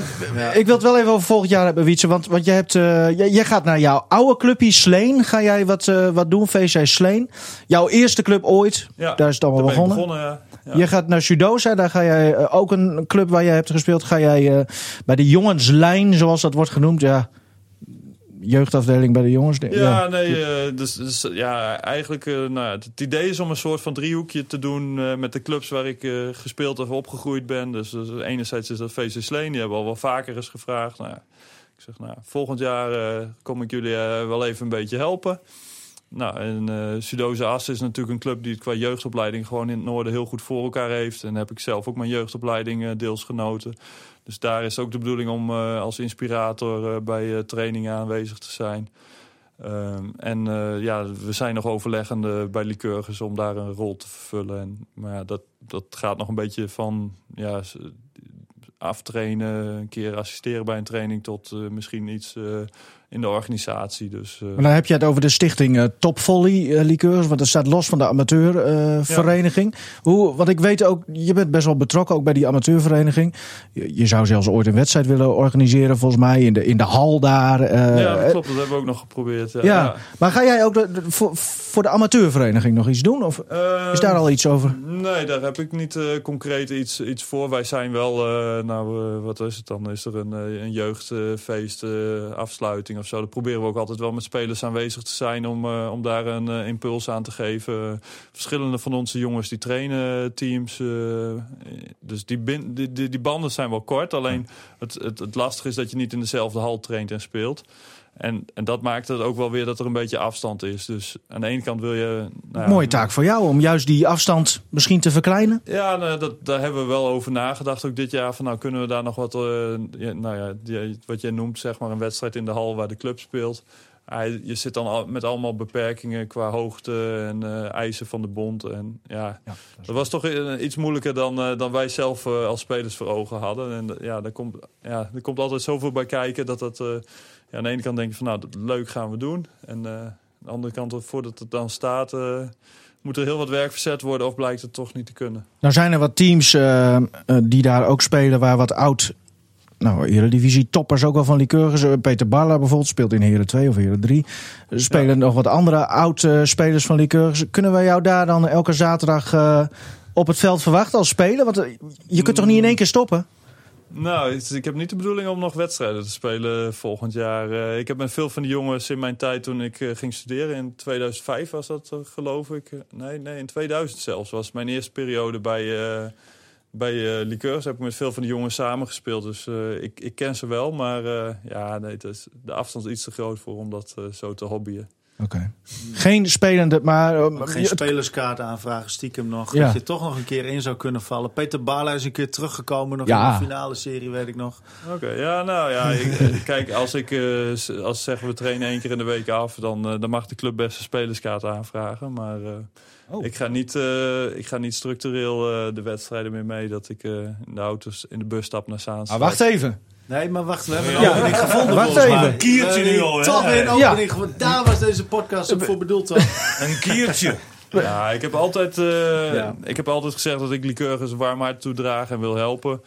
Ik wil het wel even over volgend jaar hebben, Wietse. Want, want jij, hebt, jij, jij gaat naar jouw oude clubje Sleen. Ga jij wat, wat doen, VC Sleen. Jouw eerste club ooit. Ja, Daar is het allemaal begonnen. begonnen ja. Ja. Je gaat naar Sudosa. Daar ga jij ook een club waar jij hebt gespeeld. Ga jij eh, bij de jongenslijn, zoals dat wordt genoemd. Ja, jeugdafdeling bij de jongens. Ja, nee, eh, dus, dus ja, eigenlijk, eh, nou, ja, het idee is om een soort van driehoekje te doen eh, met de clubs waar ik gespeeld of opgegroeid ben. Dus, dus enerzijds is dat VC Sleen, die hebben al wel vaker eens gevraagd. Nou, ja, ik zeg, nou, volgend jaar kom ik jullie wel even een beetje helpen. Nou, en Sudoze Assen is natuurlijk een club die het qua jeugdopleiding gewoon in het noorden heel goed voor elkaar heeft. En heb ik zelf ook mijn jeugdopleiding deels genoten. Dus daar is ook de bedoeling om eh, als inspirator eh, bij eh, trainingen aanwezig te zijn. Ehm, en ja, we zijn nog overleggende bij Lycurgus om daar een rol te vervullen. En, maar ja, dat, dat gaat nog een beetje van ja, aftrainen, een keer assisteren bij een training... tot misschien iets in de organisatie. Dus, eh, Maar dan heb je het over de stichting eh, Top Volley eh, Liqueurs. Want dat staat los van de amateurvereniging. Hoe, want ik weet ook, je bent best wel betrokken ook bij die amateurvereniging. Je, je zou zelfs ooit een wedstrijd willen organiseren, volgens mij, in de, in de hal daar. ja, dat klopt. Dat hebben we ook nog geprobeerd. Ja. Ja, maar ga jij ook voor, voor de amateurvereniging nog iets doen? Of Ehm, is daar al iets over? Nee, daar heb ik niet eh, concreet iets, iets voor. Wij zijn wel, eh, nou, eh, wat is het dan? Is er een, een jeugdfeest, afsluiting of zo? Daar proberen we ook altijd wel met spelers aanwezig te zijn om, om daar een impuls aan te geven. Verschillende van onze jongens die trainen teams. dus die, bin- die, die, die banden zijn wel kort. Alleen het, het, het lastige is dat je niet in dezelfde hal traint en speelt. En, en dat maakt het ook wel weer dat er een beetje afstand is. Dus aan de ene kant wil je... nou ja, Mooie taak voor jou om juist die afstand misschien te verkleinen. ja, nou, dat, daar hebben we wel over nagedacht ook dit jaar. Van, nou, kunnen we daar nog wat, eh, nou ja, die- wat jij noemt, zeg maar, een wedstrijd in de hal waar de club speelt. Hij, je zit dan al, met allemaal beperkingen qua hoogte en eh, eisen van de bond. En ja, dat was toch eh, iets moeilijker dan, eh, dan wij zelf als spelers voor ogen hadden. En ja, daar komt, ja, er komt altijd zoveel bij kijken dat dat... ja, aan de ene kant denk je van, nou, dat, leuk gaan we doen. En aan de andere kant, voordat het dan staat... moet er heel wat werk verzet worden of blijkt het toch niet te kunnen. Nou zijn er wat teams die daar ook spelen waar wat oud... Nou, Eredivisie toppers ook wel van Lycurgus. Eh, Peter Barla bijvoorbeeld speelt in Heren 2 of Heren 3. Er spelen nog wat andere oud-spelers van Lycurgus. Kunnen wij jou daar dan elke zaterdag eh, op het veld verwachten als speler? Want eh, je kunt toch niet in één keer stoppen? Nou, ik heb niet de bedoeling om nog wedstrijden te spelen volgend jaar. Eh, ik heb met veel van die jongens in mijn tijd toen ik eh, ging studeren. In 2005 was dat, eh, geloof ik. Eh, Nee, nee, in 2000 zelfs. was mijn eerste periode bij, eh bij eh Liqueurs. Heb ik met veel van die jongens samengespeeld. Dus eh, ik, ik ken ze wel. Maar eh, ja, nee, is, de afstand is iets te groot voor om dat zo te hobbyen. Oké. Geen spelende, maar... eh, Ook geen spelerskaart aanvragen, stiekem nog. Ja. Dat je toch nog een keer in zou kunnen vallen. Peter Bala is een keer teruggekomen nog Ja. in de finale serie, weet ik nog. Oké, ja, nou ja. Ik, eh, kijk, als ik eh, s- als zeggen we trainen één keer in de week af, dan, eh, dan mag de club best een spelerskaart aanvragen. Maar eh, Oh. ik, ga niet, eh, ik ga niet structureel eh, de wedstrijden meer mee dat ik eh, in de auto's in de bus stap naar Zaanstad. Ah, wacht even. Nee, maar wacht, we hebben een Ja. opening gevonden Wacht even. Een kiertje nu al, hè? Toch weer een opening gevonden. Daar was deze podcast ook voor bedoeld, toch? Een kiertje. Ja, ik heb altijd, eh, Ja. ik heb altijd gezegd dat ik warm hart toedraag en wil helpen.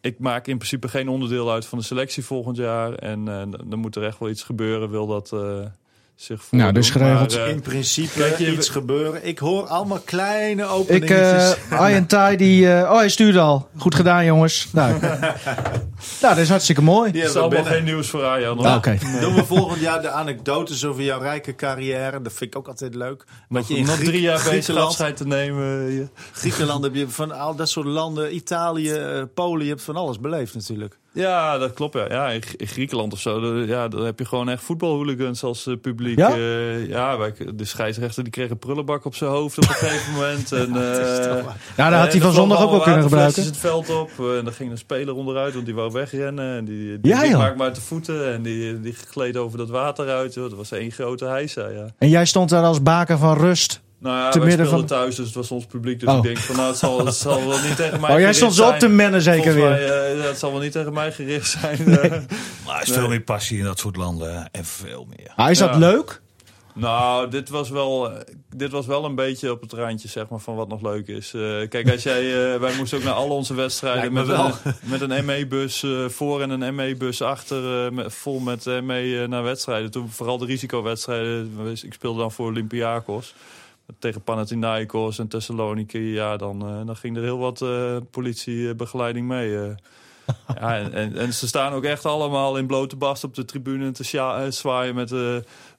Ik maak in principe geen onderdeel uit van de selectie volgend jaar. En eh, dan moet er echt wel iets gebeuren, wil dat eh, zich. Nou, dus geregeld. Maar, eh, In principe Kijk, je- iets gebeuren. Ik hoor allemaal kleine Ik, openingetjes. eh Tai, die... eh, oh, hij stuurde al. Goed gedaan, jongens. Nou, nou dat is hartstikke mooi. Die Het is hebben we allemaal geen nieuws voor Arjan. hoor. Oké. Doen we volgend jaar de anekdotes over jouw rijke carrière. Dat vind ik ook altijd leuk. Nog, je in nog Griek- drie jaar bezig Griekenland- afscheid te nemen. Griekenland heb je van al dat soort landen. Italië, Polen. Je hebt van alles beleefd natuurlijk. Ja, dat klopt. Ja. Ja, in, in Griekenland of zo, ja, daar heb je gewoon echt voetbalhooligans als eh, publiek. Ja? Eh, ja, wij, de scheidsrechter die kreeg een prullenbak op zijn hoofd op een gegeven moment. En, eh, Ja, daar had hij van zondag ook wel kunnen gebruiken. het veld op. eh, en dan ging een speler onderuit, want die wou wegrennen. En die, die Ja, maakte maar uit de voeten. En die, die gleed over dat water uit. Joh. Dat was één grote heisa, ja. En jij stond daar als baken van rust. Nou ja, Te wij midden speelden van- thuis, dus het was ons publiek. Dus Oh. ik denk van, nou, het zal, het zal wel niet tegen mij Oh, jij stond zo op te mennen zeker Volgens weer. mij, eh, het zal wel niet tegen mij gericht zijn. eh. Maar er is veel meer passie in dat soort landen. En veel meer. Ah, is dat Ja. leuk? Nou, dit was, wel, eh, dit was wel een beetje op het randje zeg maar, van wat nog leuk is. Eh, kijk, als jij, wij moesten ook naar al onze wedstrijden met me een, met een ME-bus eh, voor en een ME-bus achter, eh, met, vol met ME naar wedstrijden. Toen vooral de risicowedstrijden. Ik speelde dan voor Olympiakos. Tegen Panathinaikos en Thessaloniki, ja, dan, eh, dan ging er heel wat eh, politiebegeleiding mee. eh. ja, en, en, en ze staan ook echt allemaal in blote bast op de tribune te zwaaien met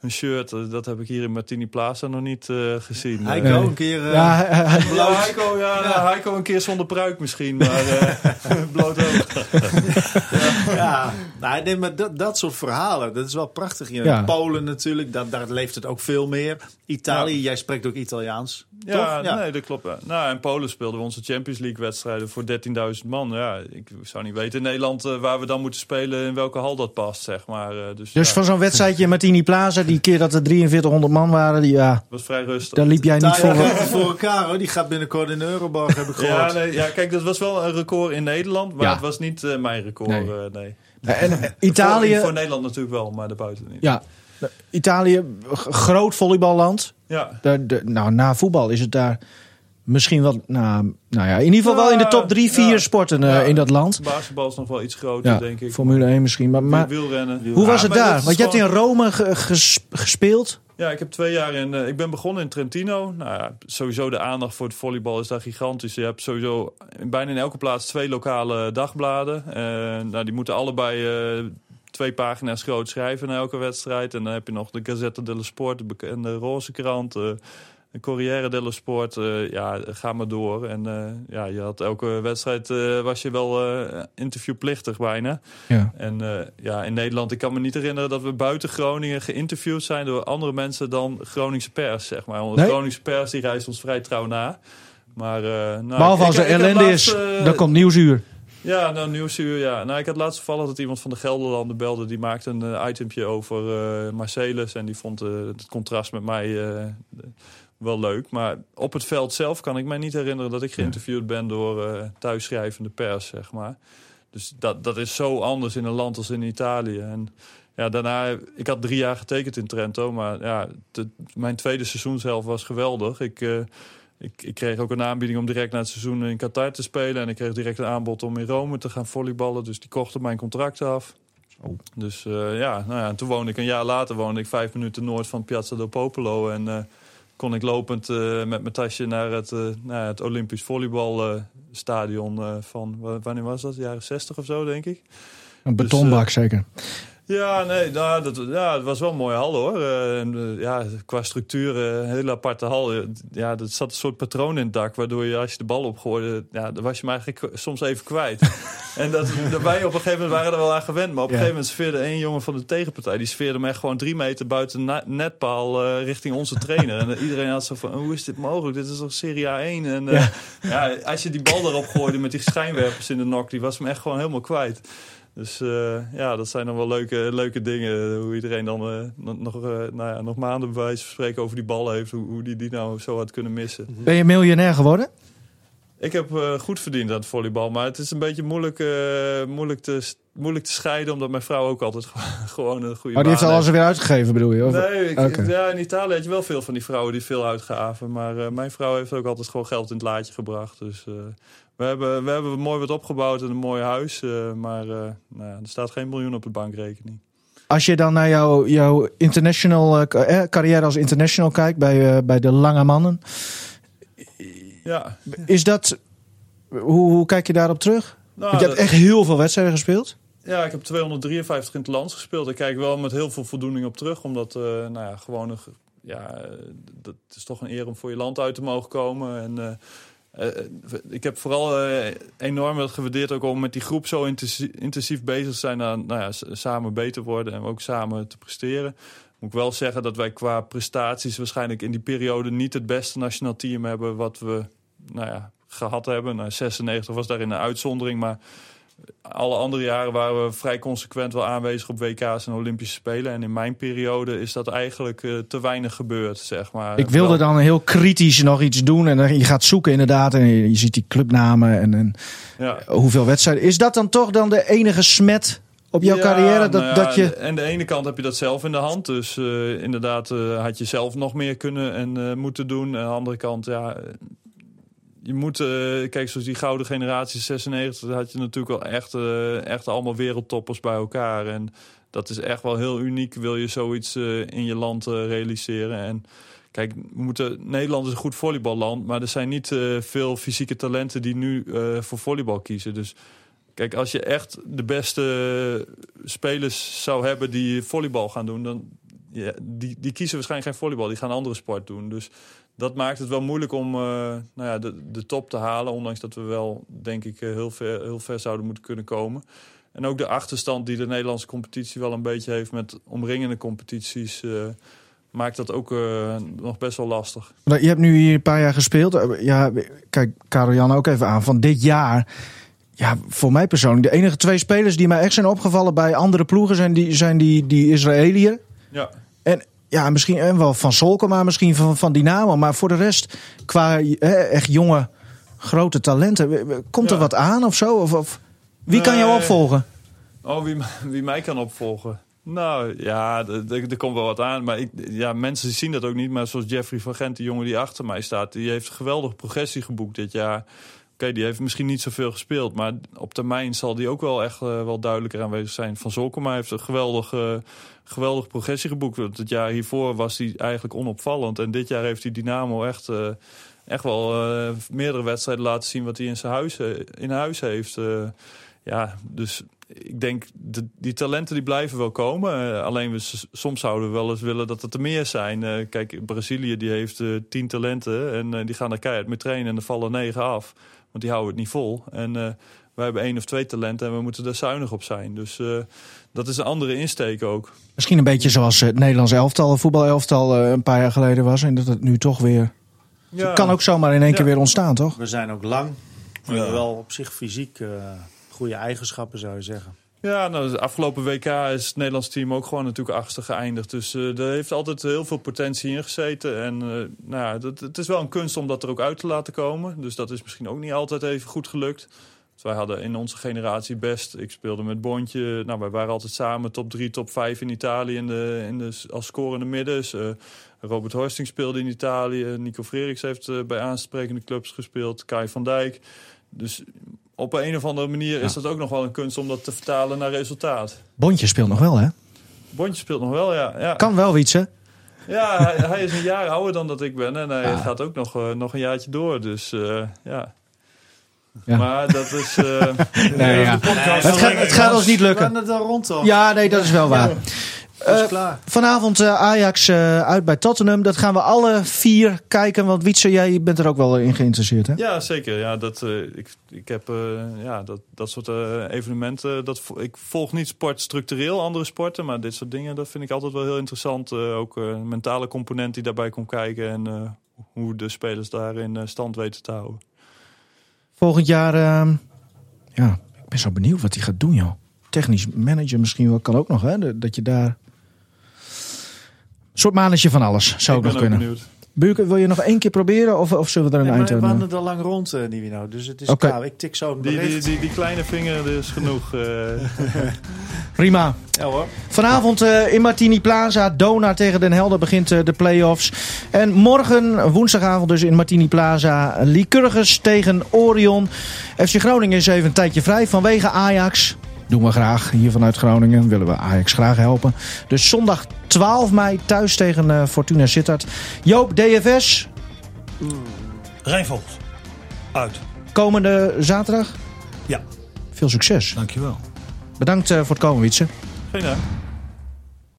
een shirt. Eh, Dat heb ik hier in Martini Plaza nog niet eh, gezien. Hij Eh, kan een keer... eh, Ja, ja, Heiko, ja, nou, Heiko een keer zonder pruik misschien, maar eh bloot hoofd. Ja, nou, nee, maar dat, dat soort verhalen, dat is wel prachtig. Ja. Polen natuurlijk, dat, daar leeft het ook veel meer. Italië, jij spreekt ook Italiaans. Ja, toch? Ja. nee, dat klopt. Ja. Nou, in Polen speelden we onze Champions League wedstrijden voor 13.000 man. Ja, ik zou niet weten in Nederland eh, waar we dan moeten spelen, in welke hal dat past, zeg maar. Eh, dus dus ja, van zo'n wedstrijdje in Martini Plaza, die keer dat er 4300 man waren, die, ja, was vrij rustig. daar liep jij niet voor. voor elkaar hoor. Die gaat binnenkort in de Euroborg, heb ik Ja, gehoord. nee, ja, kijk, dat was wel een record in Nederland, maar Ja. het was niet eh, mijn record. Nee. eh, nee. En eh, Voor, Italië, voor Nederland natuurlijk wel, maar daarbuiten niet. ja, Italië, groot volleyballand. Ja. Daar- de- nou, na voetbal is het daar misschien wel, nou, nou ja, in ieder geval wel in de top 3, 4 Ja. sporten eh, Ja. in dat land. Basketbal is nog wel iets groter, Ja, denk ik. Formule 1 misschien. Maar, maar Wielrennen. hoe was het daar? Want je hebt in Rome ge- ges- gespeeld. Ja, ik heb twee jaar in. eh, ik ben begonnen in Trentino. Nou ja, sowieso de aandacht voor het volleybal is daar gigantisch. Je hebt sowieso in bijna in elke plaats twee lokale dagbladen. Eh, nou, die moeten allebei twee pagina's groot schrijven na elke wedstrijd. En dan heb je nog de Gazzetta dello Sport, de bekende roze krant. De Corriere dello Sport, eh, ja, ga maar door. En eh, ja, je had elke wedstrijd eh, was je wel interviewplichtig bijna. Ja. En ja, in Nederland, ik kan me niet herinneren dat we buiten Groningen geïnterviewd zijn door andere mensen dan Groningse pers, zeg maar. Want Nee? Groningse pers die reist ons vrij trouw na. Maar, nou, Behalve ik- als er ellende is, dan komt Nieuwsuur. Ja, nou, Nieuwsuur, ja. Nou, ik had laatst toevallig dat iemand van de Gelderlanden belde. Die maakte een itempje over Marcelis. En die vond het contrast met mij wel leuk. Maar op het veld zelf kan ik mij niet herinneren dat ik geïnterviewd ben door eh thuisschrijvende pers, zeg maar. Dus dat, dat is zo anders in een land als in Italië. En ja, daarna, ik had drie jaar getekend in Trento. Maar ja, de- mijn tweede seizoenshelft was geweldig. Ik, eh, ik, ik kreeg ook een aanbieding om direct na het seizoen in Qatar te spelen. En ik kreeg direct een aanbod om in Rome te gaan volleyballen. Dus die kochten mijn contract af. Dus eh, ja, nou ja, en toen woonde ik een jaar later woonde ik vijf minuten noord van Piazza del Popolo. En kon ik lopend eh, met mijn tasje naar het, eh, naar het Olympisch volleybalstadion van, wa- wanneer was dat? Jaren 60 of zo, denk ik. Een betonbak zeker. Ja, nee, nou, dat, ja, het was wel een mooie hal hoor. Uh, en, uh, ja, qua structuur, uh, een hele aparte hal. Ja, er zat een soort patroon in het dak, waardoor je als je de bal opgooide, ja, dan was je hem eigenlijk soms even kwijt. en dat, daarbij op een gegeven moment waren er wel aan gewend. Maar op een gegeven moment sfeerde één jongen van de tegenpartij, die sfeerde hem echt gewoon drie meter buiten netpaal richting onze trainer. en iedereen had zo van, hoe is dit mogelijk? Dit is toch Serie A1? En ja. ja. als je die bal erop gooide met die schijnwerpers in de nok, die was hem echt gewoon helemaal kwijt. Dus uh, ja, dat zijn dan wel leuke, leuke dingen. Hoe iedereen dan uh, nog, nou ja, nog maanden bij wijze van spreken over die bal heeft. Hoe, hoe die die nou zo had kunnen missen. Ben je miljonair geworden? Ik heb goed verdiend aan het volleybal. Maar het is een beetje moeilijk, moeilijk, te, moeilijk te scheiden. Omdat mijn vrouw ook altijd gewoon een goede Oh, die heeft alles er weer uitgegeven bedoel je? Of? Nee, ik, okay. ja, in Italië had je wel veel van die vrouwen die veel uitgaven. Maar mijn vrouw heeft ook altijd gewoon geld in het laadje gebracht. Dus we hebben, we hebben mooi wat opgebouwd en een mooi huis. Uh, maar uh, nou ja, er staat geen miljoen op de bankrekening. Als je dan naar jouw, jouw international, uh, carrière als international kijkt bij, bij de Lange Mannen. Ja. Is dat, hoe, hoe kijk je daarop terug? Nou, je hebt echt heel veel wedstrijden gespeeld. Ja, ik heb 253 in het land gespeeld. Ik kijk wel met heel veel voldoening op terug. Omdat, nou ja, gewoon een, ja, dat is toch een eer om voor je land uit te mogen komen. En uh, ik heb vooral uh, enorm gewaardeerd ook om met die groep zo intensief, intensief bezig te zijn aan nou ja, samen beter worden en ook samen te presteren. Moet ik wel zeggen dat wij qua prestaties waarschijnlijk in die periode niet het beste nationaal team hebben wat we nou ja, gehad hebben. Nou, 96 was daarin een uitzondering, maar alle andere jaren waren we vrij consequent wel aanwezig op WK's en Olympische Spelen. En in mijn periode is dat eigenlijk uh, te weinig gebeurd, zeg maar. Ik wilde dan heel kritisch nog iets doen. En dan, je gaat zoeken inderdaad. En je, je ziet die clubnamen en, en ja. hoeveel wedstrijden. Is dat dan toch dan de enige smet op jouw ja, carrière? Dat, nou ja, dat je... En de ene kant heb je dat zelf in de hand. Dus uh, inderdaad uh, had je zelf nog meer kunnen en moeten doen. En aan de andere kant, ja je moet, uh, kijk, zoals die gouden generatie 96, had je natuurlijk wel echt, uh, echt allemaal wereldtoppers bij elkaar. En dat is echt wel heel uniek, wil je zoiets uh, in je land realiseren. En kijk, moeten, Nederland is een goed volleyballand, maar er zijn niet veel fysieke talenten die nu voor volleybal kiezen. Dus kijk, als je echt de beste spelers zou hebben die volleybal gaan doen, dan ja, die, die kiezen waarschijnlijk geen volleybal, die gaan andere sport doen. Dus dat maakt het wel moeilijk om uh, nou ja, de, de top te halen. Ondanks dat we wel, denk ik, heel ver, heel ver zouden moeten kunnen komen. En ook de achterstand die de Nederlandse competitie wel een beetje heeft met omringende competities. Uh, maakt dat ook uh, nog best wel lastig. Je hebt nu hier een paar jaar gespeeld. Ja, kijk, Karel Jan ook even aan. Van dit jaar. Ja, voor mij persoonlijk. De enige twee spelers die mij echt zijn opgevallen bij andere ploegen zijn die, zijn die, die Israëliër. Ja. En ja, misschien wel van Solken, maar misschien van, van Dynamo. Maar voor de rest, qua echt jonge, grote talenten. Komt er wat aan of zo? Of, of wie kan jou opvolgen? Oh, wie, wie mij kan opvolgen? Nou ja, er komt wel wat aan. Maar ik, ja, mensen zien dat ook niet. Maar zoals Jeffrey van Gent, die jongen die achter mij staat... die heeft een geweldige progressie geboekt dit jaar. Die heeft misschien niet zoveel gespeeld. Maar op termijn zal die ook wel echt uh, wel duidelijker aanwezig zijn. Van Zolkema heeft een geweldige, uh, geweldige progressie geboekt. Het jaar hiervoor was hij eigenlijk onopvallend. En dit jaar heeft hij Dynamo echt, uh, echt wel meerdere wedstrijden laten zien... wat hij in zijn huis, in huis heeft. ja, dus ik denk, de, die talenten die blijven wel komen. alleen we, soms zouden we wel eens willen dat het er meer zijn. kijk, Brazilië die heeft tien talenten en die gaan er keihard mee trainen... en er vallen negen af. Want die houden het niet vol. En uh, wij hebben één of twee talenten en we moeten er zuinig op zijn. Dus uh, dat is een andere insteek ook. Misschien een beetje zoals het Nederlands elftal, voetbalelftal uh, een paar jaar geleden was. En dat het nu toch weer... Ja. Het kan ook zomaar in één ja. keer weer ontstaan, toch? We zijn ook lang. We hebben wel op zich fysiek goede eigenschappen, zou je zeggen. Ja, nou, de afgelopen WK is het Nederlands team ook gewoon natuurlijk achtste geëindigd. Dus uh, er heeft altijd heel veel potentie in gezeten. En uh, nou dat, het is wel een kunst om dat er ook uit te laten komen. Dus dat is misschien ook niet altijd even goed gelukt. Dus wij hadden in onze generatie best. Ik speelde met Bondje. Nou, wij waren altijd samen top 3, top 5 in Italië in de, in de, als scorende middens. Uh, Robert Horsting speelde in Italië. Nico Freriks heeft bij aansprekende clubs gespeeld. Kai van Dijk. Dus op een of andere manier is dat ook nog wel een kunst om dat te vertalen naar resultaat. Bondje speelt nog wel, hè? Bondje speelt nog wel, ja. ja. Kan wel iets, hè? Ja, hij, hij, is een jaar ouder dan dat ik ben. En hij ja. gaat ook nog, uh, nog een jaartje door. Dus uh, ja. Ja. Maar dat is... eh, Nee, ja. Podcast Het, gaat, het gaat ons niet We lukken. het rond toch? Ja, nee, dat is wel waar. Eh, klaar. Vanavond eh, Ajax eh, uit bij Tottenham. Dat gaan we alle vier kijken. Want Wietse, jij bent er ook wel in geïnteresseerd, hè? Ja, zeker. Ja, dat, eh, ik, ik heb eh, ja, dat, dat soort eh, evenementen. Dat, ik volg niet sport structureel, andere sporten. Maar dit soort dingen, dat vind ik altijd wel heel interessant. Eh, ook eh, een mentale component die daarbij komt kijken. En eh, hoe de spelers daarin stand weten te houden. Volgend jaar, ehm, ja, ik ben zo benieuwd wat hij gaat doen, joh. Technisch manager misschien wel, kan ook nog, hè? Dat je daar... Een soort manetje van alles, zou ook ik nog ben ook kunnen. benieuwd. Buurke, wil je nog één keer proberen? Of, of zullen we er een Nee, eind maar we aan het al lang rond, uh, Nivino. Dus het is Oké. klaar. Ik tik zo een Die, die, die, die kleine vinger is genoeg. eh. Prima. Ja hoor. Vanavond eh, in Martini Plaza, Dona tegen Den Helder begint de play-offs. En morgen, woensdagavond dus in Martini Plaza, Lycurgus tegen Orion. FC Groningen is even een tijdje vrij vanwege Ajax. Doen we graag hier vanuit Groningen, willen we Ajax graag helpen. Dus zondag 12 mei thuis tegen eh, Fortuna Sittard. Joop, DFS, Rijnvogels. Uit. komende zaterdag. Ja, Veel succes. dankjewel. Bedankt eh, voor het komen, Wietse. Geen dank.